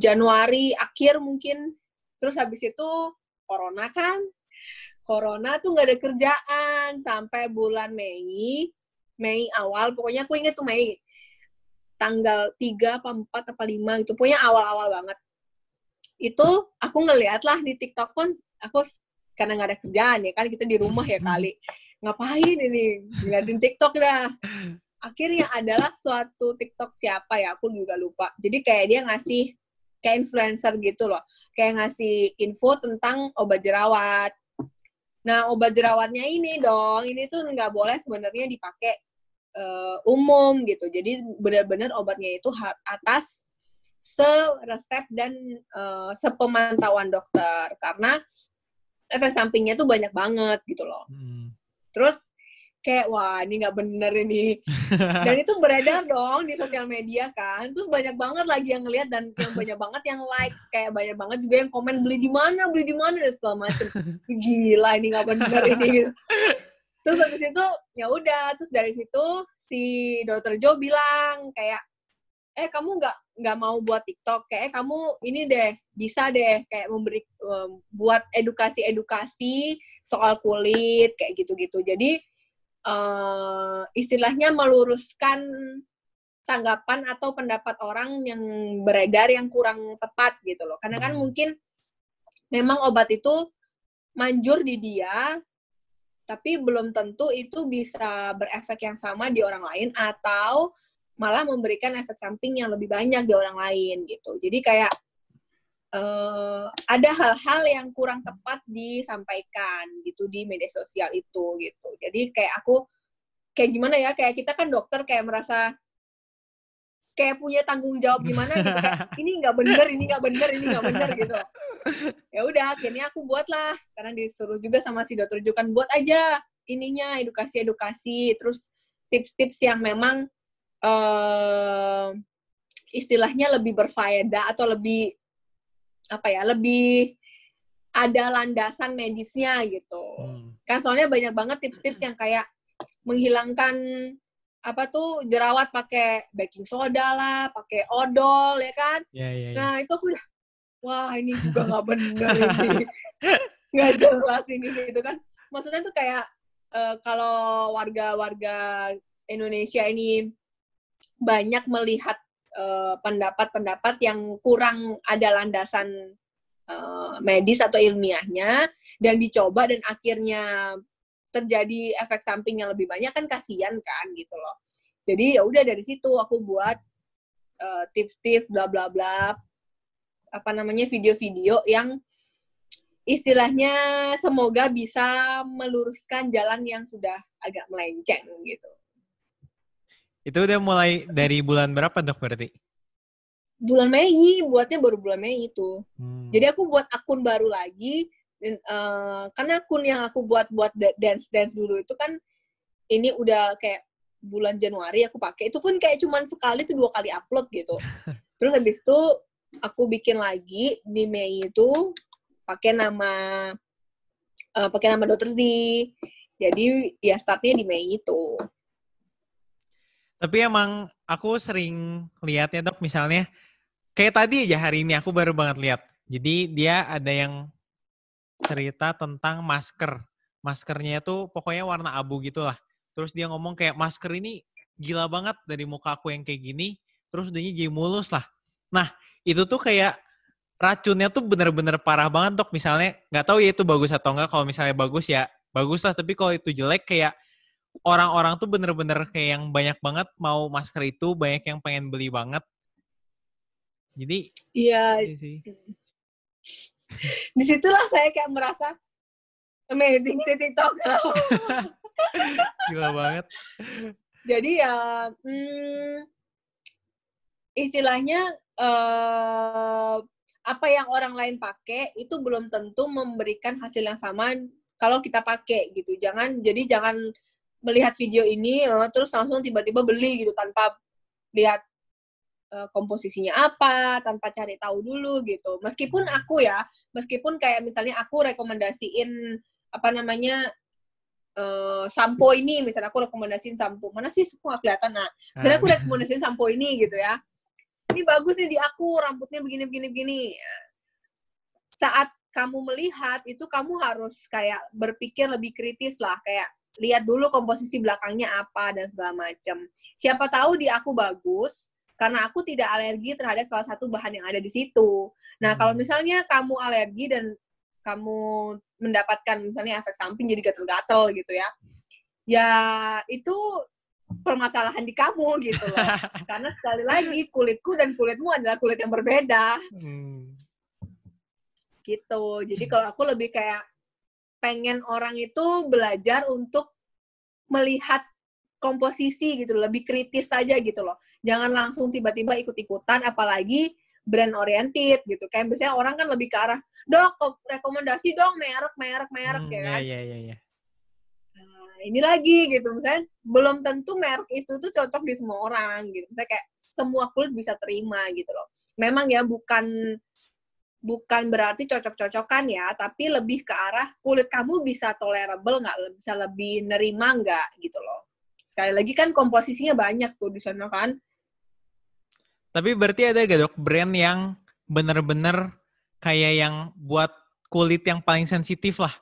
Januari akhir mungkin. Terus habis itu corona kan. Corona tuh nggak ada kerjaan sampai bulan Mei. Mei awal, pokoknya aku inget tuh Mei. Tanggal 3 apa 4 apa 5 gitu. Pokoknya awal-awal banget itu aku ngeliat lah di TikTok pun aku karena nggak ada kerjaan ya kan kita di rumah ya kali ngapain ini ngeliatin TikTok dah akhirnya adalah suatu TikTok siapa ya aku juga lupa jadi kayak dia ngasih kayak influencer gitu loh kayak ngasih info tentang obat jerawat nah obat jerawatnya ini dong ini tuh nggak boleh sebenarnya dipakai uh, umum gitu jadi benar-benar obatnya itu atas seresep dan uh, sepemantauan dokter karena efek sampingnya tuh banyak banget gitu loh. Hmm. Terus kayak wah ini nggak bener ini. Dan itu beredar dong di sosial media kan. Terus banyak banget lagi yang ngeliat dan yang banyak banget yang likes. Kayak banyak banget juga yang komen beli di mana beli di mana dan segala macem. Gila ini nggak bener ini. Terus habis itu ya udah. Terus dari situ si dokter Jo bilang kayak eh kamu nggak nggak mau buat TikTok? Kayak kamu ini deh bisa deh kayak memberi um, buat edukasi-edukasi soal kulit kayak gitu-gitu. Jadi uh, istilahnya meluruskan tanggapan atau pendapat orang yang beredar yang kurang tepat gitu loh karena kan hmm. mungkin memang obat itu manjur di dia tapi belum tentu itu bisa berefek yang sama di orang lain atau malah memberikan efek samping yang lebih banyak di orang lain gitu. Jadi kayak uh, ada hal-hal yang kurang tepat disampaikan gitu di media sosial itu gitu. Jadi kayak aku kayak gimana ya kayak kita kan dokter kayak merasa kayak punya tanggung jawab gimana gitu kayak ini nggak bener ini nggak bener ini nggak bener gitu ya udah akhirnya aku buat lah karena disuruh juga sama si dokter rujukan buat aja ininya edukasi edukasi terus tips-tips yang memang uh, istilahnya lebih berfaedah atau lebih apa ya lebih ada landasan medisnya gitu hmm. kan soalnya banyak banget tips-tips yang kayak menghilangkan apa tuh jerawat pakai baking soda lah, pakai odol ya kan. Yeah, yeah, yeah. Nah itu aku udah, wah ini juga nggak bener ini, nggak jelas ini gitu kan. Maksudnya tuh kayak uh, kalau warga-warga Indonesia ini banyak melihat pendapat-pendapat uh, yang kurang ada landasan uh, medis atau ilmiahnya dan dicoba dan akhirnya terjadi efek samping yang lebih banyak kan kasihan kan gitu loh. Jadi ya udah dari situ aku buat uh, tips-tips bla bla bla apa namanya video-video yang istilahnya semoga bisa meluruskan jalan yang sudah agak melenceng gitu. Itu udah mulai dari bulan berapa dok berarti? Bulan Mei, buatnya baru bulan Mei itu. Hmm. Jadi aku buat akun baru lagi dan uh, karena akun yang aku buat buat dance dance dulu itu kan ini udah kayak bulan Januari aku pakai itu pun kayak cuman sekali tuh dua kali upload gitu terus habis itu aku bikin lagi di Mei itu pakai nama uh, pakai nama Dokter Z jadi ya startnya di Mei itu tapi emang aku sering lihatnya dok misalnya kayak tadi aja hari ini aku baru banget lihat jadi dia ada yang cerita tentang masker. Maskernya itu pokoknya warna abu gitu lah. Terus dia ngomong kayak masker ini gila banget dari muka aku yang kayak gini. Terus udah jadi mulus lah. Nah, itu tuh kayak racunnya tuh bener-bener parah banget dok. Misalnya nggak tahu ya itu bagus atau enggak. Kalau misalnya bagus ya bagus lah. Tapi kalau itu jelek kayak orang-orang tuh bener-bener kayak yang banyak banget mau masker itu. Banyak yang pengen beli banget. Jadi iya, iya di situlah saya kayak merasa amazing di TikTok. Gila banget. Jadi ya, hmm, istilahnya uh, apa yang orang lain pakai itu belum tentu memberikan hasil yang sama kalau kita pakai gitu. Jangan jadi jangan melihat video ini uh, terus langsung tiba-tiba beli gitu tanpa lihat uh, komposisinya apa tanpa cari tahu dulu gitu. Meskipun hmm. aku ya, meskipun kayak misalnya aku rekomendasiin apa namanya uh, sampo ini, misalnya aku rekomendasiin sampo mana sih semua kelihatan nah, misalnya aku ah. rekomendasiin sampo ini gitu ya. Ini bagus nih di aku, rambutnya begini begini begini. Saat kamu melihat itu kamu harus kayak berpikir lebih kritis lah kayak lihat dulu komposisi belakangnya apa dan segala macam. Siapa tahu di aku bagus, karena aku tidak alergi terhadap salah satu bahan yang ada di situ. Nah, hmm. kalau misalnya kamu alergi dan kamu mendapatkan misalnya efek samping jadi gatel-gatel gitu ya, ya itu permasalahan di kamu gitu loh. Karena sekali lagi kulitku dan kulitmu adalah kulit yang berbeda. Hmm. Gitu. Jadi kalau aku lebih kayak pengen orang itu belajar untuk melihat komposisi gitu lebih kritis saja gitu loh. Jangan langsung tiba-tiba ikut-ikutan apalagi brand oriented gitu. Kayak biasanya orang kan lebih ke arah dok rekomendasi dong merek merek merek hmm, ya kan. iya, iya, iya. Nah, ini lagi gitu. Misalnya belum tentu merek itu tuh cocok di semua orang gitu. Misalnya kayak semua kulit bisa terima gitu loh. Memang ya bukan bukan berarti cocok-cocokan ya, tapi lebih ke arah kulit kamu bisa tolerable nggak, bisa lebih nerima nggak gitu loh. Sekali lagi kan komposisinya banyak tuh di sana kan. Tapi berarti ada gak dok brand yang bener-bener kayak yang buat kulit yang paling sensitif lah.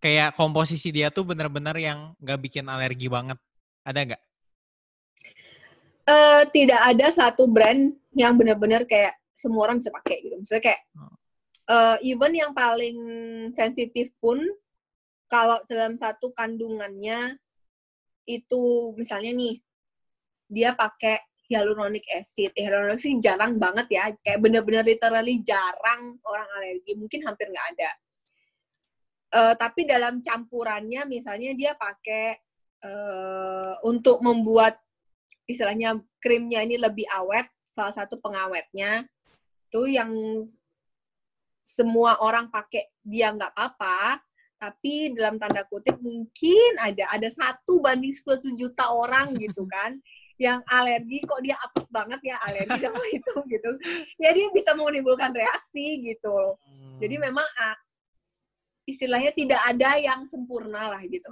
Kayak komposisi dia tuh bener-bener yang gak bikin alergi banget. Ada nggak? Uh, tidak ada satu brand yang benar-benar kayak semua orang bisa pakai gitu. Misalnya kayak uh, even yang paling sensitif pun kalau dalam satu kandungannya itu misalnya nih dia pakai hyaluronic acid. Eh, hyaluronic acid jarang banget ya, kayak bener-bener literally jarang orang alergi, mungkin hampir nggak ada. Uh, tapi dalam campurannya misalnya dia pakai uh, untuk membuat istilahnya krimnya ini lebih awet, salah satu pengawetnya tuh yang semua orang pakai dia nggak apa-apa, tapi dalam tanda kutip mungkin ada ada satu banding 10 juta orang gitu kan yang alergi kok dia apes banget ya alergi sama itu gitu. Jadi ya bisa menimbulkan reaksi gitu. Hmm. Jadi memang ah, istilahnya tidak ada yang sempurna lah gitu.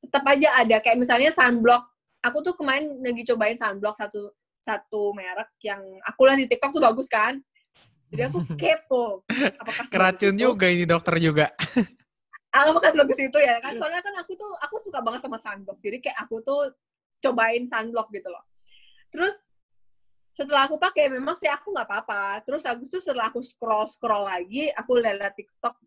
Tetap aja ada kayak misalnya sunblock. Aku tuh kemarin lagi cobain sunblock satu satu merek yang aku lihat di TikTok tuh bagus kan. Jadi aku kepo. Apakah Keracun juga ini dokter juga. apakah bagus itu ya kan? Soalnya kan aku tuh aku suka banget sama sunblock. Jadi kayak aku tuh cobain sunblock gitu loh. Terus setelah aku pakai memang sih aku nggak apa-apa. Terus aku tuh setelah aku scroll scroll lagi, aku lihat TikTok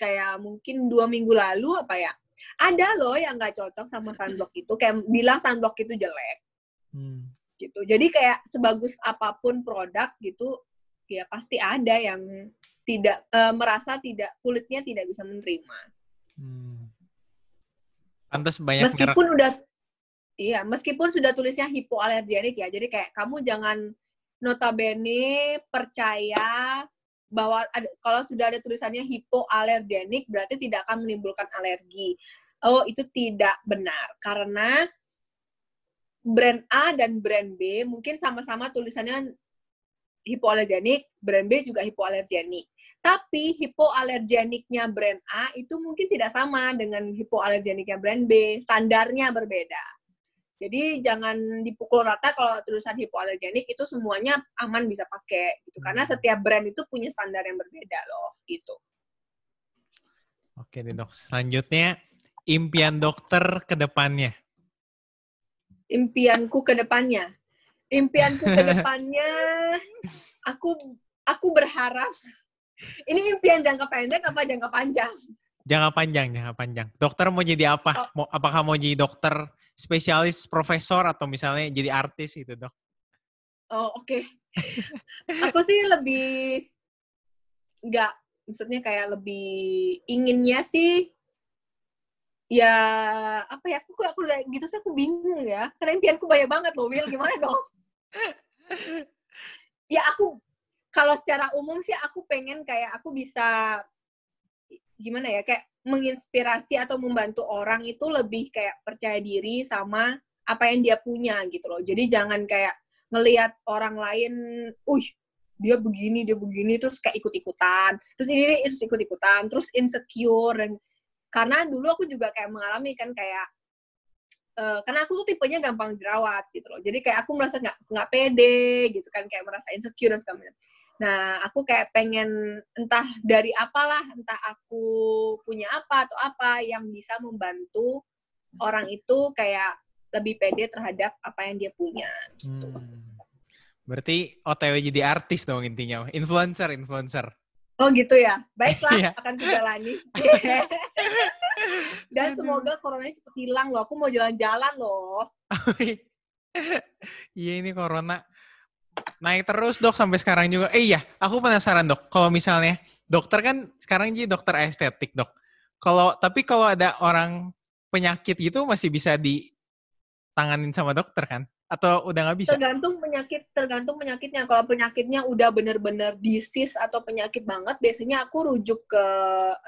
kayak mungkin dua minggu lalu apa ya? Ada loh yang nggak cocok sama sunblock itu, kayak bilang sunblock itu jelek. Hmm. Gitu. Jadi kayak sebagus apa pun produk gitu, ya pasti ada yang tidak uh, merasa tidak kulitnya tidak bisa menerima. Hmm. Pantas banyak meskipun merek. udah Iya, meskipun sudah tulisnya hipoalergenik ya. Jadi kayak kamu jangan notabene percaya bahwa ada, kalau sudah ada tulisannya hipoalergenik berarti tidak akan menimbulkan alergi. Oh, itu tidak benar karena brand A dan brand B mungkin sama-sama tulisannya hipoalergenik, brand B juga hipoalergenik. Tapi hipoalergeniknya brand A itu mungkin tidak sama dengan hipoalergeniknya brand B, standarnya berbeda. Jadi jangan dipukul rata kalau tulisan hipoalergenik itu semuanya aman bisa pakai gitu. Karena hmm. setiap brand itu punya standar yang berbeda loh gitu. Oke deh dok. Selanjutnya impian dokter ke depannya. Impianku ke depannya. Impianku ke depannya aku aku berharap ini impian jangka pendek apa jangka panjang? Jangka panjang, jangka panjang. Dokter mau jadi apa? Oh. Mau apakah mau jadi dokter spesialis profesor atau misalnya jadi artis itu dok? Oh oke. Okay. aku sih lebih nggak, maksudnya kayak lebih inginnya sih ya apa ya aku aku gitu sih aku bingung ya karena impianku banyak banget loh Will gimana dong ya aku kalau secara umum sih aku pengen kayak aku bisa gimana ya kayak menginspirasi atau membantu orang itu lebih kayak percaya diri sama apa yang dia punya gitu loh. Jadi jangan kayak ngelihat orang lain, uh dia begini, dia begini, terus kayak ikut-ikutan. Terus ini itu ikut-ikutan, terus insecure. Dan, karena dulu aku juga kayak mengalami kan kayak, uh, karena aku tuh tipenya gampang jerawat gitu loh. Jadi kayak aku merasa nggak nggak pede gitu kan, kayak merasa insecure dan segala. Nah, aku kayak pengen entah dari apalah, entah aku punya apa atau apa yang bisa membantu orang itu kayak lebih pede terhadap apa yang dia punya. Gitu. Hmm. Berarti OTW jadi artis dong intinya, influencer, influencer. Oh gitu ya, baiklah yeah. akan kujalani. Dan semoga coronanya cepet hilang loh, aku mau jalan-jalan loh. Iya ini corona naik terus dok sampai sekarang juga. Eh iya, aku penasaran dok. Kalau misalnya dokter kan sekarang jadi dokter estetik dok. Kalau tapi kalau ada orang penyakit gitu masih bisa ditanganin sama dokter kan? Atau udah nggak bisa? Tergantung penyakit, tergantung penyakitnya. Kalau penyakitnya udah bener-bener disease atau penyakit banget, biasanya aku rujuk ke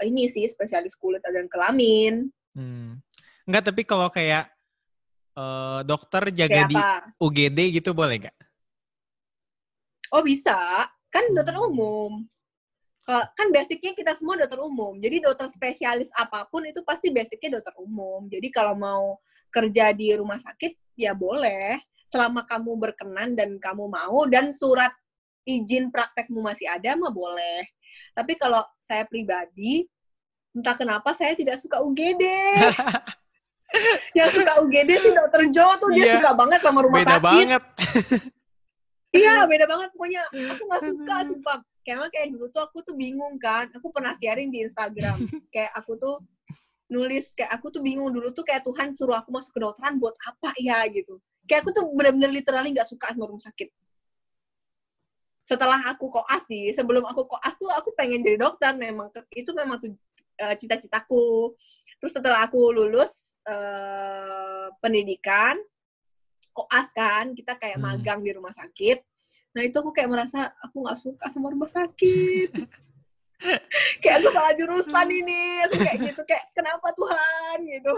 ini sih spesialis kulit dan kelamin. Hmm. Enggak, tapi kalau kayak uh, dokter jaga kayak di UGD gitu boleh nggak? Oh bisa, kan dokter hmm. umum. Kan basicnya kita semua dokter umum. Jadi dokter spesialis apa pun itu pasti basicnya dokter umum. Jadi kalau mau kerja di rumah sakit ya boleh. Selama kamu berkenan dan kamu mau dan surat izin praktekmu masih ada mah boleh. Tapi kalau saya pribadi, entah kenapa saya tidak suka UGD. yang suka UGD sih dokter Jo tuh dia yeah. suka banget sama rumah Beda sakit. banget. iya beda banget pokoknya aku nggak suka sumpah kayak kayak dulu tuh aku tuh bingung kan aku pernah sharing di Instagram kayak aku tuh nulis kayak aku tuh bingung dulu tuh kayak Tuhan suruh aku masuk kedokteran buat apa ya gitu kayak aku tuh bener-bener literally nggak suka sama rumah sakit. Setelah aku koas sih sebelum aku koas tuh aku pengen jadi dokter. Memang itu memang tuh uh, cita-citaku. Terus setelah aku lulus uh, pendidikan koas kan kita kayak hmm. magang di rumah sakit. Nah itu aku kayak merasa aku nggak suka sama rumah sakit kayak aku salah jurusan ini aku kayak gitu kayak kenapa Tuhan gitu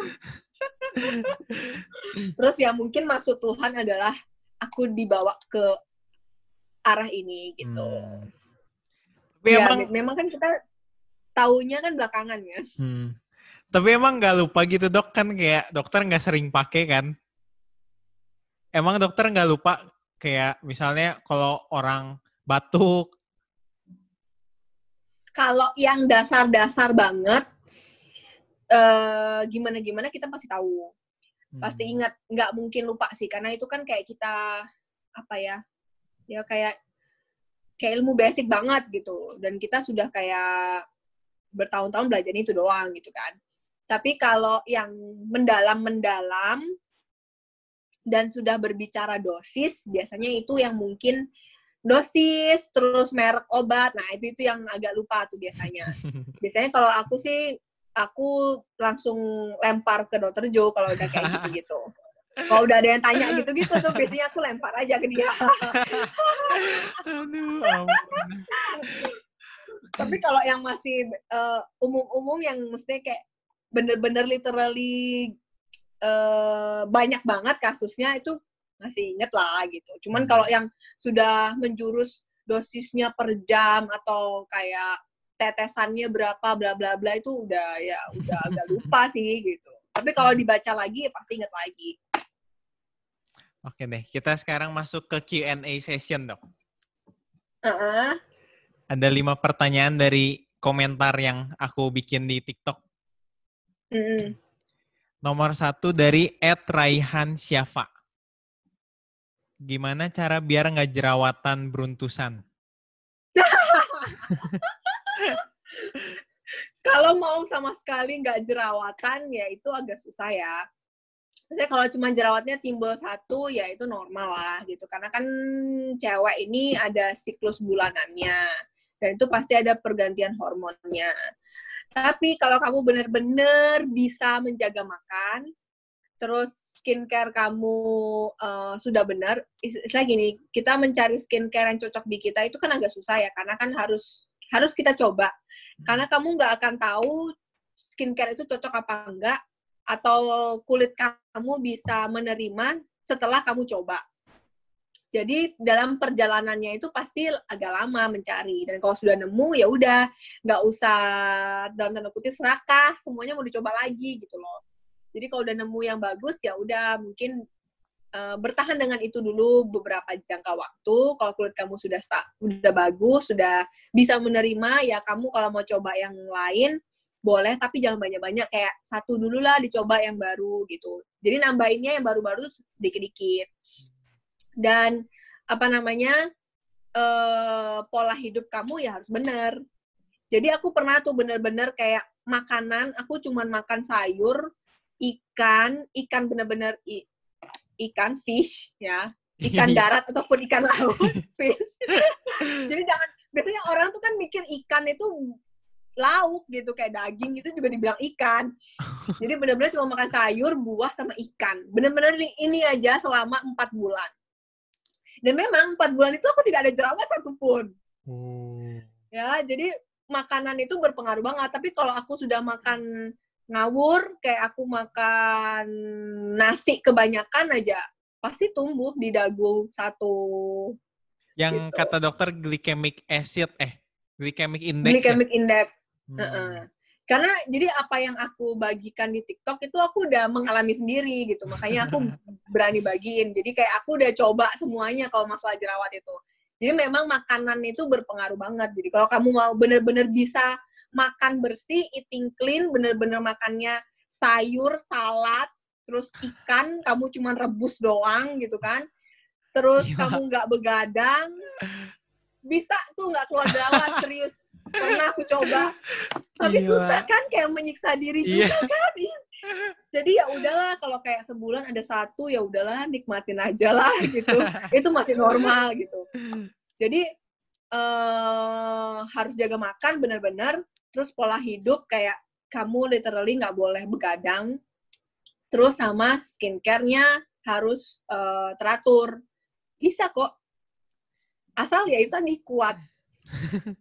terus ya mungkin maksud Tuhan adalah aku dibawa ke arah ini gitu. Hmm. Tapi ya, emang memang kan kita taunya kan belakangan ya. Hmm. Tapi emang nggak lupa gitu dok kan kayak dokter nggak sering pakai kan? Emang dokter nggak lupa kayak misalnya kalau orang batuk. Kalau yang dasar-dasar banget, uh, gimana-gimana kita pasti tahu. Hmm. Pasti ingat, nggak mungkin lupa sih, karena itu kan kayak kita apa ya ya kayak kayak ilmu basic banget gitu dan kita sudah kayak bertahun-tahun belajar itu doang gitu kan tapi kalau yang mendalam-mendalam dan sudah berbicara dosis biasanya itu yang mungkin dosis terus merek obat. Nah itu itu yang agak lupa tuh biasanya. Biasanya kalau aku sih aku langsung lempar ke dokter Jo kalau udah kayak gitu gitu. Kalau udah ada yang tanya gitu-gitu tuh biasanya aku lempar aja ke dia. Aduh, Tapi kalau yang masih uh, umum-umum yang mestinya kayak bener-bener literally uh, banyak banget kasusnya itu masih inget lah gitu. Cuman hmm. kalau yang sudah menjurus dosisnya per jam atau kayak tetesannya berapa bla bla bla itu udah ya udah agak lupa sih gitu. Tapi kalau dibaca lagi ya pasti inget lagi. Oke deh, kita sekarang masuk ke Q&A session, dok. Uh-uh. Ada lima pertanyaan dari komentar yang aku bikin di TikTok. Mm. Nomor satu dari Ed Raihan Syafa. Gimana cara biar nggak jerawatan beruntusan? Kalau mau sama sekali nggak jerawatan, ya itu agak susah ya. Maksudnya kalau cuma jerawatnya timbul satu, ya itu normal lah gitu. Karena kan cewek ini ada siklus bulanannya. Dan itu pasti ada pergantian hormonnya. Tapi kalau kamu benar-benar bisa menjaga makan, terus skincare kamu uh, sudah benar, istilah gini, kita mencari skincare yang cocok di kita itu kan agak susah ya, karena kan harus harus kita coba. Karena kamu nggak akan tahu skincare itu cocok apa enggak atau kulit kamu bisa menerima setelah kamu coba. Jadi dalam perjalanannya itu pasti agak lama mencari dan kalau sudah nemu ya udah nggak usah dalam tanda kutip serakah semuanya mau dicoba lagi gitu loh. Jadi kalau udah nemu yang bagus ya udah mungkin uh, bertahan dengan itu dulu beberapa jangka waktu. Kalau kulit kamu sudah sudah bagus, sudah bisa menerima ya kamu kalau mau coba yang lain boleh. Tapi jangan banyak-banyak kayak satu dulu lah dicoba yang baru gitu. Jadi nambahinnya yang baru-baru sedikit-dikit. Dan apa namanya uh, pola hidup kamu ya harus bener jadi aku pernah tuh bener-bener kayak makanan aku cuman makan sayur ikan ikan bener-bener ikan fish ya. Ikan darat ataupun ikan laut fish. Jadi jangan biasanya orang tuh kan mikir ikan itu lauk gitu kayak daging gitu juga dibilang ikan. Jadi benar-benar cuma makan sayur buah sama ikan. Benar-benar ini aja selama empat bulan. Dan memang empat bulan itu aku tidak ada jerawat satupun. Hmm. ya jadi makanan itu berpengaruh banget. Tapi kalau aku sudah makan ngawur kayak aku makan nasi kebanyakan aja pasti tumbuh di dagu satu yang gitu. kata dokter glycemic acid eh glycemic index glycemic ya? index Hmm. Uh-uh. Karena jadi apa yang aku bagikan di TikTok itu aku udah mengalami sendiri gitu, makanya aku berani bagiin. Jadi kayak aku udah coba semuanya kalau masalah jerawat itu. Jadi memang makanan itu berpengaruh banget. Jadi kalau kamu mau bener-bener bisa makan bersih, eating clean, bener-bener makannya sayur, salad, terus ikan, kamu cuma rebus doang gitu kan. Terus ya. kamu nggak begadang, bisa tuh nggak keluar jerawat serius pernah aku coba tapi yeah. susah kan kayak menyiksa diri juga yeah. kan jadi ya udahlah kalau kayak sebulan ada satu ya udahlah nikmatin aja lah gitu itu masih normal gitu jadi uh, harus jaga makan benar-benar terus pola hidup kayak kamu literally nggak boleh begadang. Terus sama skincare-nya harus uh, teratur. Bisa kok. Asal ya itu tadi kuat.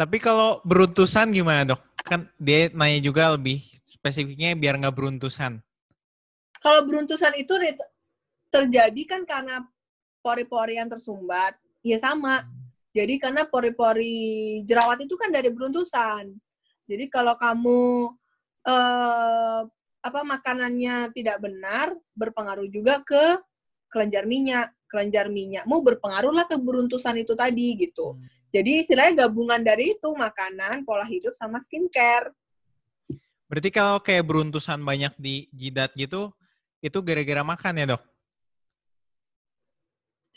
Tapi kalau beruntusan gimana dok? Kan dia nanya juga lebih spesifiknya biar nggak beruntusan. Kalau beruntusan itu terjadi kan karena pori-pori yang tersumbat. Ya sama jadi karena pori-pori jerawat itu kan dari beruntusan. Jadi kalau kamu eh, apa makanannya tidak benar, berpengaruh juga ke kelenjar minyak. Kelenjar minyakmu berpengaruhlah ke beruntusan itu tadi gitu. Hmm. Jadi istilahnya gabungan dari itu makanan, pola hidup sama skincare. Berarti kalau kayak beruntusan banyak di jidat gitu, itu gara-gara makan ya dok?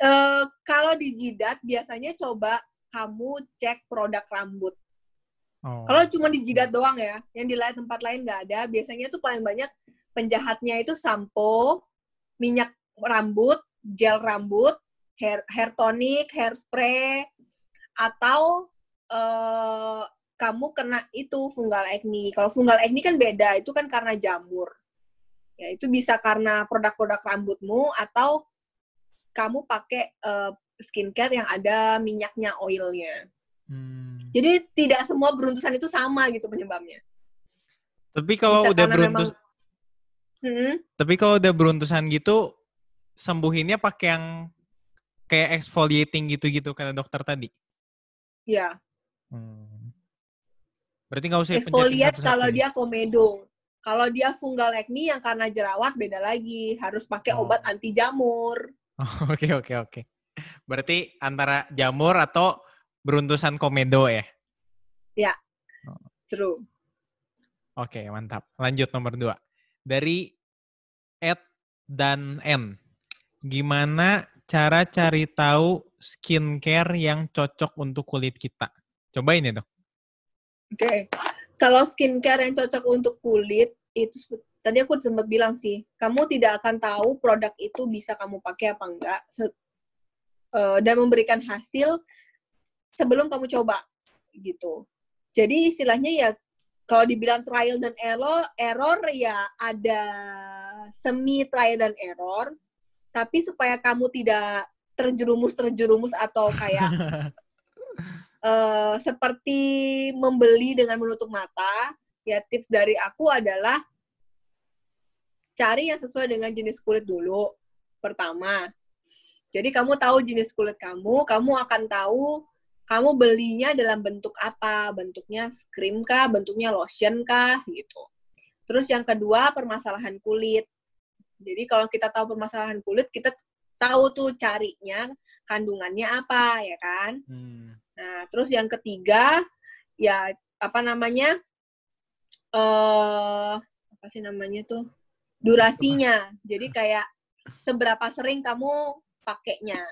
Uh, kalau di jidat biasanya coba kamu cek produk rambut. Oh. Kalau cuma di jidat doang ya, yang di lain tempat lain nggak ada. Biasanya tuh paling banyak penjahatnya itu sampo, minyak rambut, gel rambut, hair hair tonic, hair spray, atau uh, kamu kena itu fungal acne. Kalau fungal acne kan beda, itu kan karena jamur. Ya, itu bisa karena produk-produk rambutmu atau kamu pakai uh, skincare yang ada minyaknya oilnya. Hmm. Jadi tidak semua beruntusan itu sama gitu penyebabnya. Tapi kalau Bisa udah beruntus, memang, hmm? tapi kalau udah beruntusan gitu, sembuhinnya pakai yang kayak exfoliating gitu-gitu kata dokter tadi. Iya. Hmm. Berarti nggak usah exfoliate kalau dia komedo. Kalau dia fungal acne yang karena jerawat beda lagi, harus pakai oh. obat anti jamur. Oke oke oke. Berarti antara jamur atau beruntusan komedo ya? Ya, oh. true. Oke, mantap. Lanjut nomor dua. Dari Ed dan N. Gimana cara cari tahu skincare yang cocok untuk kulit kita? Cobain ya dok. Oke, kalau skincare yang cocok untuk kulit itu tadi aku sempat bilang sih, kamu tidak akan tahu produk itu bisa kamu pakai apa enggak uh, dan memberikan hasil sebelum kamu coba gitu. Jadi istilahnya ya kalau dibilang trial dan error, error ya ada semi trial dan error, tapi supaya kamu tidak terjerumus-terjerumus atau kayak uh, seperti membeli dengan menutup mata, ya tips dari aku adalah cari yang sesuai dengan jenis kulit dulu pertama. Jadi kamu tahu jenis kulit kamu, kamu akan tahu kamu belinya dalam bentuk apa, bentuknya krim kah, bentuknya lotion kah, gitu. Terus yang kedua permasalahan kulit. Jadi kalau kita tahu permasalahan kulit, kita tahu tuh carinya kandungannya apa, ya kan? Hmm. Nah, terus yang ketiga ya apa namanya? Eh uh, apa sih namanya tuh? Durasinya. Jadi kayak seberapa sering kamu pakainya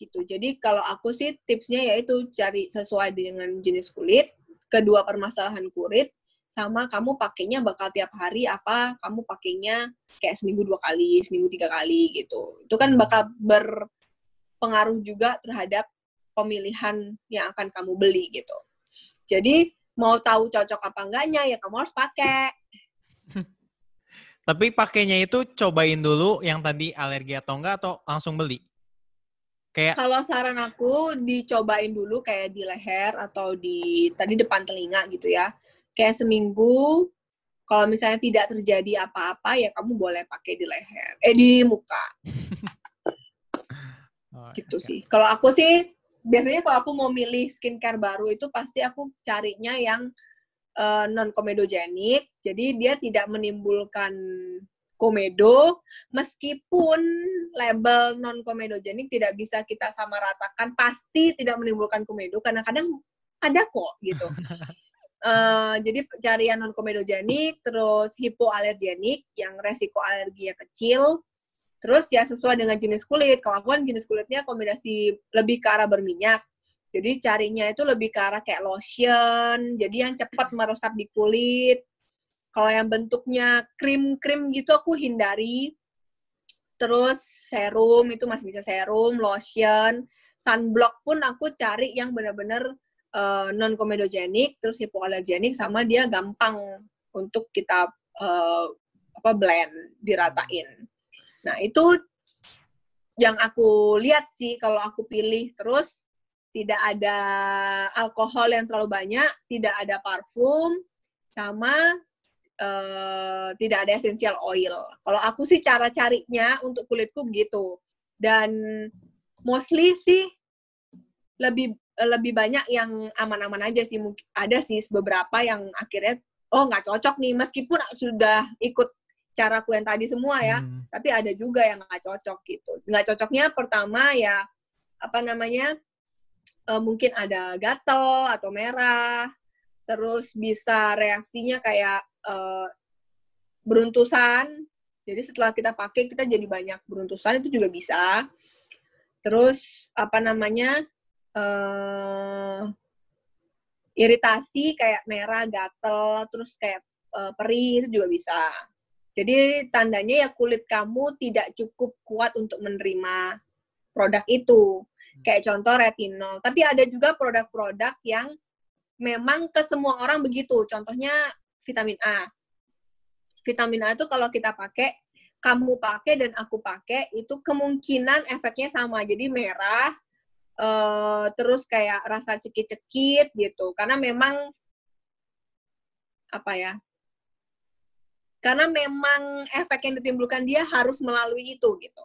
gitu. Jadi kalau aku sih tipsnya yaitu cari sesuai dengan jenis kulit, kedua permasalahan kulit, sama kamu pakainya bakal tiap hari apa kamu pakainya kayak seminggu dua kali, seminggu tiga kali gitu. Itu kan bakal berpengaruh juga terhadap pemilihan yang akan kamu beli gitu. Jadi mau tahu cocok apa enggaknya ya kamu harus pakai. Tapi pakainya itu cobain dulu yang tadi alergi atau enggak atau langsung beli? Kayak Kalau saran aku dicobain dulu kayak di leher atau di tadi depan telinga gitu ya. Kayak seminggu kalau misalnya tidak terjadi apa-apa ya kamu boleh pakai di leher, eh di muka. oh, gitu okay. sih. Kalau aku sih biasanya kalau aku mau milih skincare baru itu pasti aku carinya yang uh, eh, non komedogenik, jadi dia tidak menimbulkan komedo, meskipun label non komedogenik tidak bisa kita sama ratakan, pasti tidak menimbulkan komedo, karena kadang ada kok gitu. uh, jadi cari yang non komedogenik, terus hipoalergenik yang resiko alerginya kecil, terus ya sesuai dengan jenis kulit. Kalau aku kan jenis kulitnya kombinasi lebih ke arah berminyak, jadi carinya itu lebih ke arah kayak lotion, jadi yang cepat meresap di kulit. Kalau yang bentuknya krim-krim gitu aku hindari. Terus serum itu masih bisa serum, lotion, sunblock pun aku cari yang benar-benar uh, non komedogenik, terus hipoalergenik sama dia gampang untuk kita uh, apa blend, diratain. Nah, itu yang aku lihat sih kalau aku pilih terus tidak ada alkohol yang terlalu banyak, tidak ada parfum, sama uh, tidak ada essential oil. Kalau aku sih cara carinya untuk kulitku begitu. Dan mostly sih lebih lebih banyak yang aman-aman aja sih. Ada sih beberapa yang akhirnya oh nggak cocok nih meskipun sudah ikut caraku yang tadi semua ya, hmm. tapi ada juga yang nggak cocok gitu. Nggak cocoknya pertama ya apa namanya uh, mungkin ada gatel atau merah, terus bisa reaksinya kayak uh, beruntusan. Jadi setelah kita pakai kita jadi banyak beruntusan itu juga bisa. Terus apa namanya uh, iritasi kayak merah, gatel, terus kayak uh, perih itu juga bisa. Jadi tandanya ya kulit kamu tidak cukup kuat untuk menerima produk itu. Kayak contoh retinol. Tapi ada juga produk-produk yang memang ke semua orang begitu. Contohnya vitamin A. Vitamin A itu kalau kita pakai, kamu pakai dan aku pakai, itu kemungkinan efeknya sama. Jadi merah, uh, terus kayak rasa cekit-cekit gitu. Karena memang apa ya? Karena memang efek yang ditimbulkan dia harus melalui itu gitu.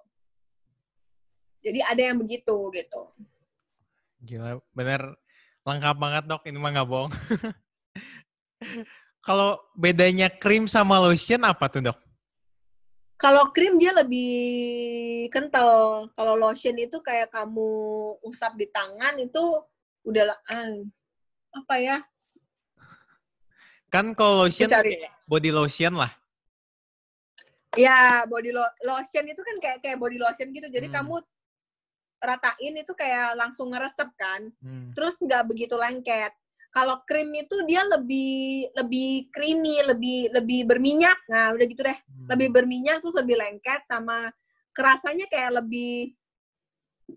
Jadi ada yang begitu gitu. Gila, bener lengkap banget dok. Ini mah nggak bohong. Kalau bedanya krim sama lotion apa tuh dok? Kalau krim dia lebih kental. Kalau lotion itu kayak kamu usap di tangan itu udah ah, apa ya? Kan kalau lotion body lotion lah. Ya, body lo lotion itu kan kayak kayak body lotion gitu. Jadi hmm. kamu ratain itu kayak langsung ngeresep kan. Hmm. Terus nggak begitu lengket kalau krim itu dia lebih lebih creamy, lebih lebih berminyak. Nah, udah gitu deh. Hmm. Lebih berminyak terus lebih lengket sama kerasanya kayak lebih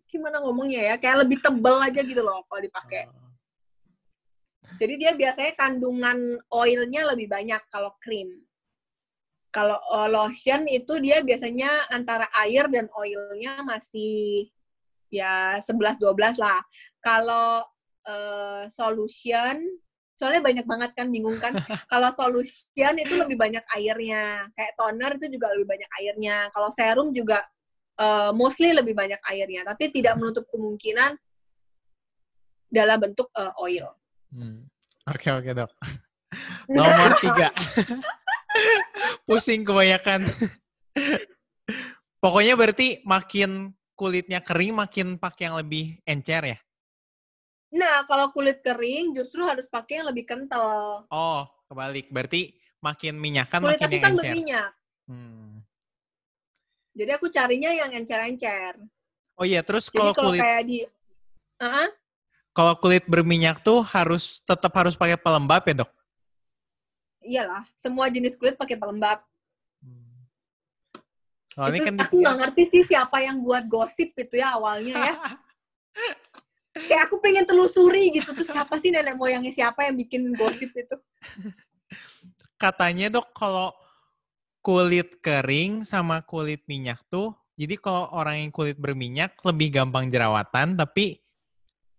gimana ngomongnya ya? Kayak lebih tebel aja gitu loh kalau dipakai. Oh. Jadi dia biasanya kandungan oilnya lebih banyak kalau krim. Kalau uh, lotion itu dia biasanya antara air dan oilnya masih ya 11-12 lah. Kalau uh, solution soalnya banyak banget kan bingung kan. Kalau solution itu lebih banyak airnya. Kayak toner itu juga lebih banyak airnya. Kalau serum juga uh, mostly lebih banyak airnya. Tapi tidak menutup kemungkinan dalam bentuk uh, oil. Oke hmm. oke okay, okay, dok nomor tiga. Pusing kebanyakan. Pokoknya berarti makin kulitnya kering makin pakai yang lebih encer ya Nah, kalau kulit kering justru harus pakai yang lebih kental. Oh, kebalik. Berarti makin minyakan kulit makin yang kan encer. berminyak. Hmm. Jadi aku carinya yang encer-encer. Oh iya, terus kalau kulit kayak di uh -huh. Kalau kulit berminyak tuh harus tetap harus pakai pelembab ya, Dok? Iyalah, semua jenis kulit pakai pelembab. Oh, itu, kan aku nggak ngerti sih siapa yang buat gosip itu ya awalnya ya. kayak aku pengen telusuri gitu tuh siapa sih nenek moyangnya siapa yang bikin gosip itu katanya dok kalau kulit kering sama kulit minyak tuh jadi kalau orang yang kulit berminyak lebih gampang jerawatan tapi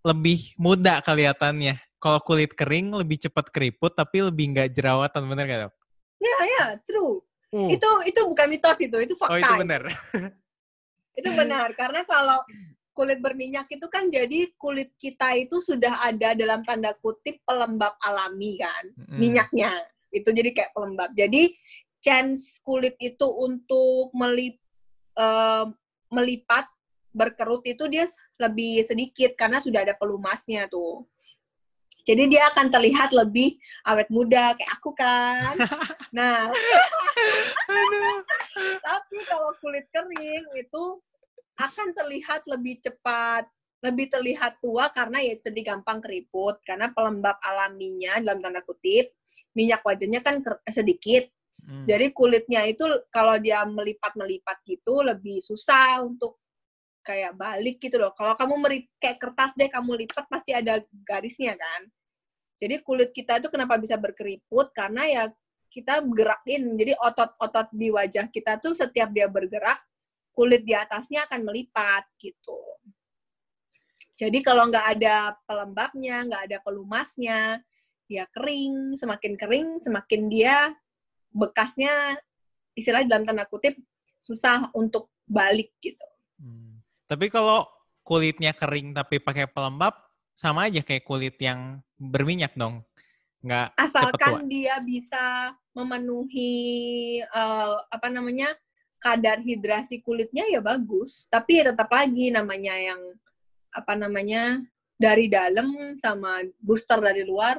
lebih muda kelihatannya kalau kulit kering lebih cepat keriput tapi lebih nggak jerawatan bener gak dok? Ya ya true. Uh. Itu itu bukan mitos itu itu fakta. Oh itu benar. itu benar karena kalau kulit berminyak itu kan jadi kulit kita itu sudah ada dalam tanda kutip pelembab alami kan mm. minyaknya itu jadi kayak pelembab jadi chance kulit itu untuk melip uh, melipat berkerut itu dia lebih sedikit karena sudah ada pelumasnya tuh jadi dia akan terlihat lebih awet muda kayak aku kan. Nah. Tapi kalau kulit kering itu akan terlihat lebih cepat lebih terlihat tua karena ya tadi gampang keriput. Karena pelembab alaminya dalam tanda kutip minyak wajahnya kan sedikit. Hmm. jadi kulitnya itu kalau dia melipat-melipat gitu lebih susah untuk kayak balik gitu loh. Kalau kamu merip kayak kertas deh kamu lipat pasti ada garisnya kan jadi kulit kita itu kenapa bisa berkeriput karena ya kita gerakin jadi otot-otot di wajah kita tuh setiap dia bergerak kulit di atasnya akan melipat gitu jadi kalau nggak ada pelembabnya, nggak ada pelumasnya, dia kering, semakin kering, semakin dia bekasnya istilah dalam tanda kutip susah untuk balik gitu. Hmm. Tapi kalau kulitnya kering tapi pakai pelembab, sama aja kayak kulit yang berminyak dong. Nggak Asalkan dia bisa memenuhi uh, apa namanya kadar hidrasi kulitnya ya bagus. Tapi ya tetap lagi namanya yang apa namanya dari dalam sama booster dari luar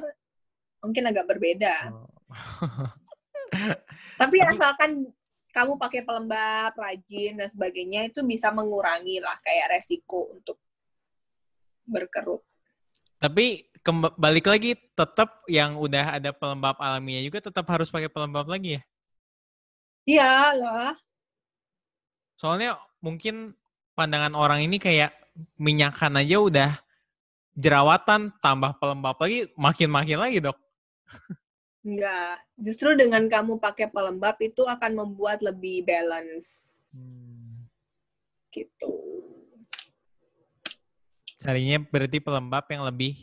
mungkin agak berbeda. Oh. Tapi asalkan kamu pakai pelembab, rajin dan sebagainya itu bisa mengurangi lah kayak resiko untuk berkerut. Tapi balik lagi tetap yang udah ada pelembab alaminya juga tetap harus pakai pelembab lagi ya? Iya lah. Soalnya mungkin pandangan orang ini kayak minyakan aja udah jerawatan, tambah pelembab lagi, makin-makin lagi dok. Enggak, justru dengan kamu pakai pelembab itu akan membuat lebih balance. Hmm. Gitu. Carinya berarti pelembab yang lebih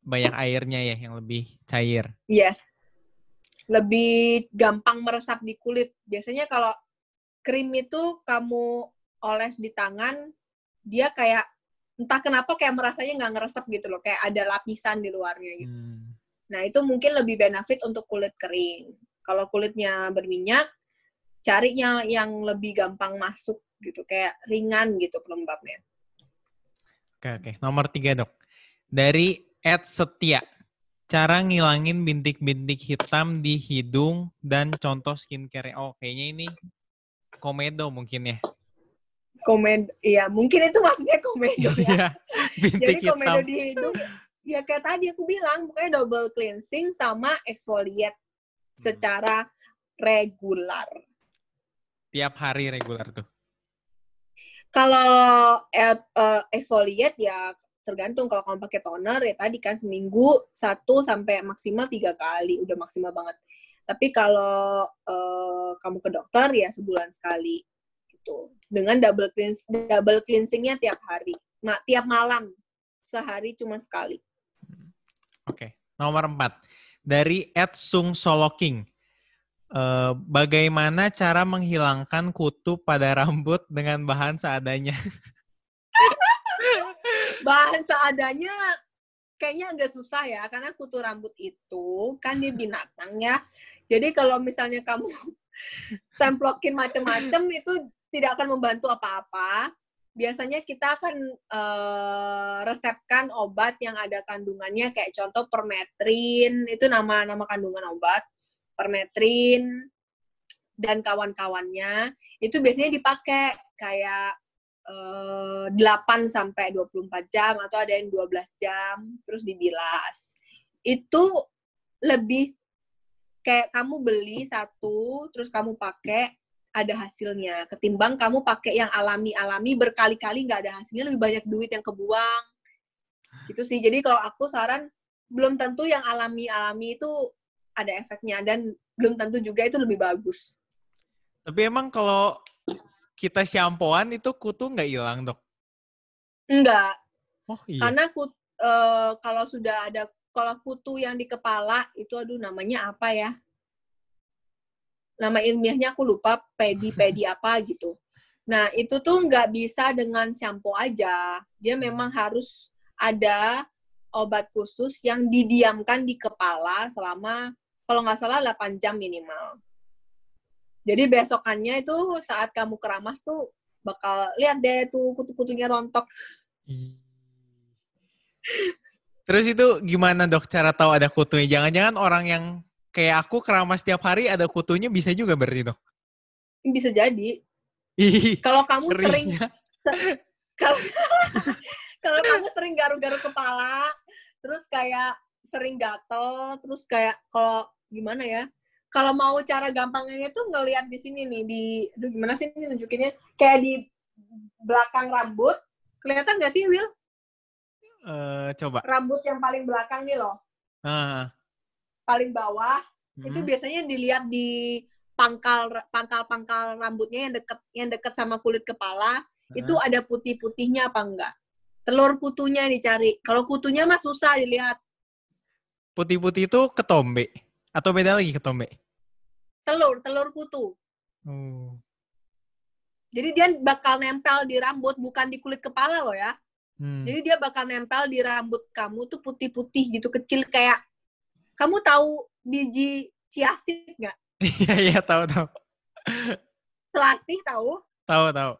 banyak airnya ya, yang lebih cair. Yes. Lebih gampang meresap di kulit. Biasanya kalau krim itu kamu oles di tangan, dia kayak entah kenapa kayak merasanya nggak ngeresep gitu loh, kayak ada lapisan di luarnya gitu. Hmm. Nah itu mungkin lebih benefit untuk kulit kering. Kalau kulitnya berminyak, carinya yang lebih gampang masuk gitu, kayak ringan gitu pelembabnya. Oke oke, nomor tiga dok. Dari Ed Setia, cara ngilangin bintik-bintik hitam di hidung dan contoh skincare. Oh, kayaknya ini komedo mungkin ya komed ya mungkin itu maksudnya komedo ya. Jadi komedo di hidung ya kayak tadi aku bilang pokoknya double cleansing sama exfoliate hmm. secara regular. Tiap hari regular tuh. Kalau uh, exfoliate ya tergantung. Kalau kamu pakai toner ya tadi kan seminggu satu sampai maksimal tiga kali udah maksimal banget. Tapi kalau uh, kamu ke dokter ya sebulan sekali gitu. Dengan double cleans double cleansingnya tiap hari. Ma tiap malam. Sehari cuma sekali. Oke okay. nomor empat. Dari Ed Sung Soloking uh, bagaimana cara menghilangkan kutu pada rambut dengan bahan seadanya bahan seadanya kayaknya agak susah ya karena kutu rambut itu kan dia binatang ya jadi kalau misalnya kamu templokin macam-macam itu tidak akan membantu apa-apa. Biasanya kita akan uh, resepkan obat yang ada kandungannya kayak contoh permetrin, itu nama nama kandungan obat. Permetrin dan kawan-kawannya itu biasanya dipakai kayak uh, 8 sampai 24 jam atau ada yang 12 jam terus dibilas. Itu lebih kayak kamu beli satu terus kamu pakai ada hasilnya. Ketimbang kamu pakai yang alami-alami berkali-kali nggak ada hasilnya lebih banyak duit yang kebuang. Itu sih. Jadi kalau aku saran belum tentu yang alami-alami itu ada efeknya dan belum tentu juga itu lebih bagus. Tapi emang kalau kita shampooan itu kutu nggak hilang dok? Enggak oh, iya. karena kut, uh, kalau sudah ada kalau kutu yang di kepala itu aduh namanya apa ya? Nama ilmiahnya aku lupa pedi pedi apa gitu. Nah itu tuh nggak bisa dengan shampoo aja. Dia memang harus ada obat khusus yang didiamkan di kepala selama kalau nggak salah 8 jam minimal jadi besokannya itu saat kamu keramas tuh bakal lihat deh tuh kutu-kutunya rontok Terus itu gimana dok cara tahu ada kutunya? Jangan-jangan orang yang kayak aku keramas tiap hari ada kutunya bisa juga berarti dok? Bisa jadi. kalau kamu sering kalau sering garuk-garuk kepala, terus kayak sering gatel, terus kayak kalau gimana ya? Kalau mau cara gampangnya itu ngelihat di sini nih di aduh gimana sih ini nunjukinnya? Kayak di belakang rambut. Kelihatan nggak sih, Will? Eh, coba. Rambut yang paling belakang nih loh. Ah, Paling bawah itu hmm. biasanya dilihat di pangkal pangkal-pangkal rambutnya yang deket yang deket sama kulit kepala itu Heeh. ada putih-putihnya apa enggak telur kutunya dicari kalau kutunya mah susah dilihat Putih-putih itu ketombe atau beda lagi ketombe? telur telur kutu Oh. jadi dia bakal nempel di rambut bukan di kulit kepala loh ya Hmm. jadi dia bakal nempel di rambut kamu tuh putih-putih gitu kecil kayak kamu tahu biji ciasit nggak Iya iya tahu tahu. selasih tahu Tahu tahu.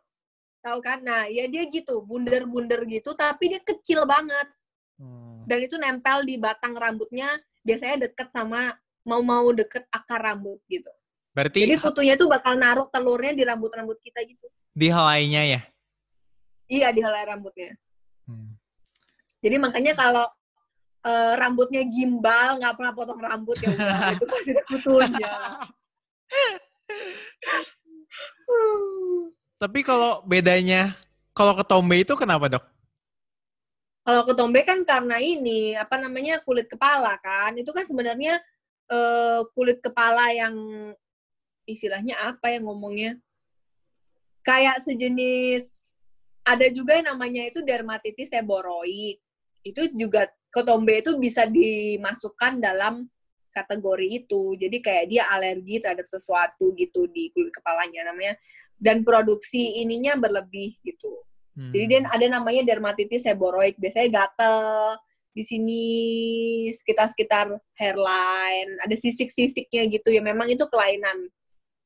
tahu kan nah ya dia gitu bunder-bunder gitu tapi dia kecil banget Hmm. dan itu nempel di batang rambutnya biasanya deket sama mau mau deket akar rambut gitu Berarti jadi kutunya tuh bakal naruh telurnya di rambut-rambut kita gitu di helainya ya. iya di helai rambutnya Hmm. jadi makanya kalau eh, rambutnya gimbal nggak pernah potong rambut ya itu pasti ada kutunya Tapi kalau bedanya kalau ketombe itu kenapa dok? kalau ketombe kan karena ini apa namanya kulit kepala kan itu kan sebenarnya eh, kulit kepala yang istilahnya apa ya ngomongnya? Kayak sejenis ada juga yang namanya itu dermatitis seboroid. Itu juga ketombe itu bisa dimasukkan dalam kategori itu. Jadi kayak dia alergi terhadap sesuatu gitu di kulit kepalanya namanya. Dan produksi ininya berlebih gitu. Hmm. jadi dia ada namanya dermatitis seboroid. Biasanya gatel di sini sekitar-sekitar hairline, ada sisik-sisiknya gitu ya. Memang itu kelainan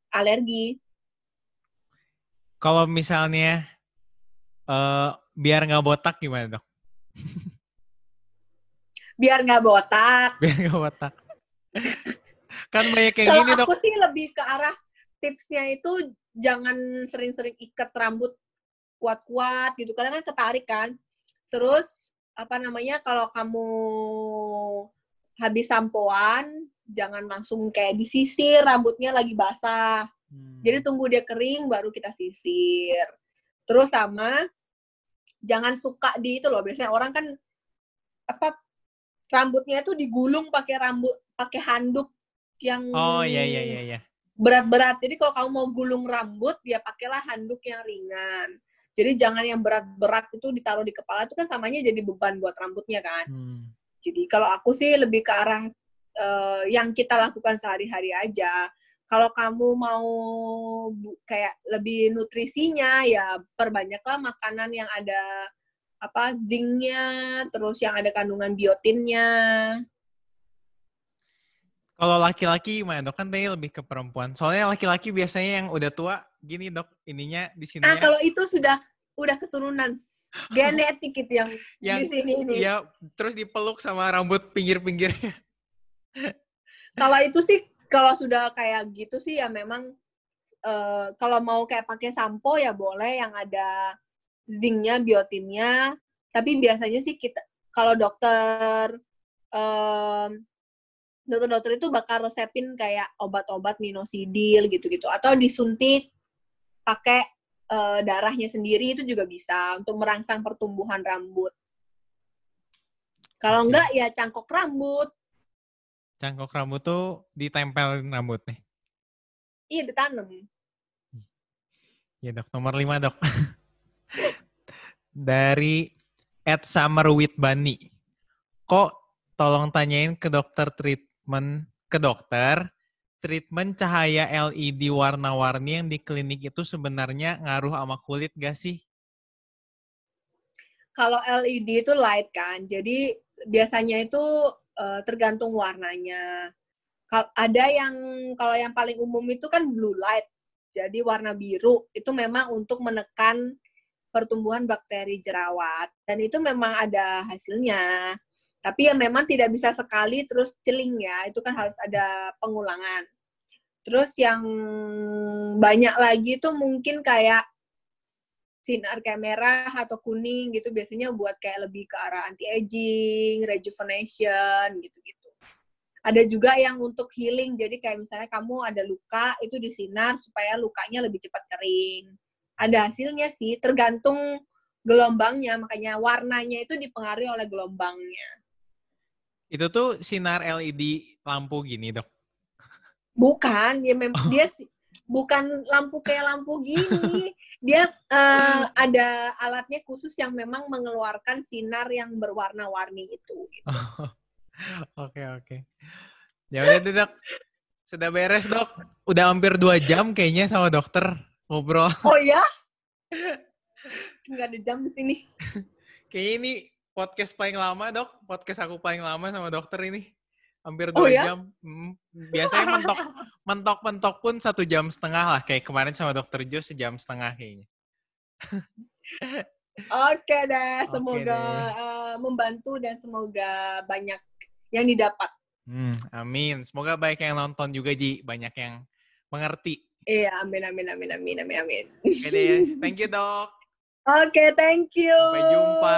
alergi. kalau misalnya eh biar nggak botak gimana dok? Biar nggak botak. Biar nggak botak. kan banyak yang gini dok. aku sih lebih ke arah tipsnya itu jangan sering-sering ikat rambut kuat-kuat gitu. Karena kan ketarik kan. Terus apa namanya kalau kamu habis sampoan jangan langsung kayak disisir rambutnya lagi basah. Hmm. Jadi tunggu dia kering baru kita sisir. Terus sama jangan suka di itu loh. Biasanya orang kan apa rambutnya tuh digulung pakai rambut pakai handuk yang Oh iya iya iya iya. berat-berat. Jadi kalau kamu mau gulung rambut ya pakailah handuk yang ringan. Jadi jangan yang berat-berat itu ditaruh di kepala itu kan samanya jadi beban buat rambutnya kan. Hmm. Jadi kalau aku sih lebih ke arah eh, yang kita lakukan sehari-hari aja. Kalau kamu mau bu- kayak lebih nutrisinya ya perbanyaklah makanan yang ada apa zincnya, terus yang ada kandungan biotinnya. Kalau laki-laki gimana dok? Kan tadi lebih ke perempuan. Soalnya laki-laki biasanya yang udah tua gini dok, ininya di sini Ah kalau itu sudah udah keturunan genetik itu yang, Yang- di sini ini. ya terus dipeluk sama rambut pinggir-pinggirnya. Kalau itu sih kalau sudah kayak gitu sih ya memang eh, kalau mau kayak pakai sampo ya boleh yang ada zincnya, biotinnya. Tapi biasanya sih kita kalau dokter em, dokter-dokter itu bakal resepin kayak obat-obat minosidil gitu-gitu atau disuntik pakai eh, darahnya sendiri itu juga bisa untuk merangsang pertumbuhan rambut. Kalau enggak ya cangkok rambut. Cangkok rambut tuh ditempelin rambutnya. Iya ditanam. Ya dok, nomor lima dok. Dari Ed Summer with Bunny. Kok tolong tanyain ke dokter treatment, ke dokter, treatment cahaya LED warna-warni yang di klinik itu sebenarnya ngaruh sama kulit gak sih? kalau LED itu light kan, jadi biasanya itu eh, tergantung warnanya. Kal- ada yang kalau yang paling umum itu kan blue light, jadi warna biru itu memang untuk menekan pertumbuhan bakteri jerawat dan itu memang ada hasilnya. Tapi ya memang tidak bisa sekali terus celing ya, itu kan harus ada pengulangan. Terus yang banyak lagi itu mungkin kayak sinar kayak merah atau kuning gitu biasanya buat kayak lebih ke arah anti aging, rejuvenation gitu-gitu. Ada juga yang untuk healing, jadi kayak misalnya kamu ada luka itu disinar supaya lukanya lebih cepat kering. Ada hasilnya sih, tergantung gelombangnya, makanya warnanya itu dipengaruhi oleh gelombangnya. Itu tuh sinar LED lampu gini, Dok. Bukan, dia mem oh. dia bukan lampu kayak lampu gini. Dia uh, ada alatnya khusus yang memang mengeluarkan sinar yang berwarna-warni itu. Gitu. Oke oke. Ya udah dok, sudah beres dok. Udah hampir dua jam kayaknya sama dokter ngobrol. Oh ya? Nggak ada jam di sini. Kayaknya ini podcast paling lama dok. Podcast aku paling lama sama dokter ini hampir oh, dua oh, ya? jam. Hmm, biasanya mentok mentok mentok pun satu jam setengah lah. Kayak kemarin sama dokter Jo sejam setengah kayaknya. Oke deh, semoga deh. Uh, membantu dan semoga banyak yang didapat. Hmm, amin. Semoga banyak yang nonton juga Ji, banyak yang mengerti. Iya, amin amin amin amin amin amin. Oke deh, thank you dok. Oke, okay, thank you. Sampai jumpa.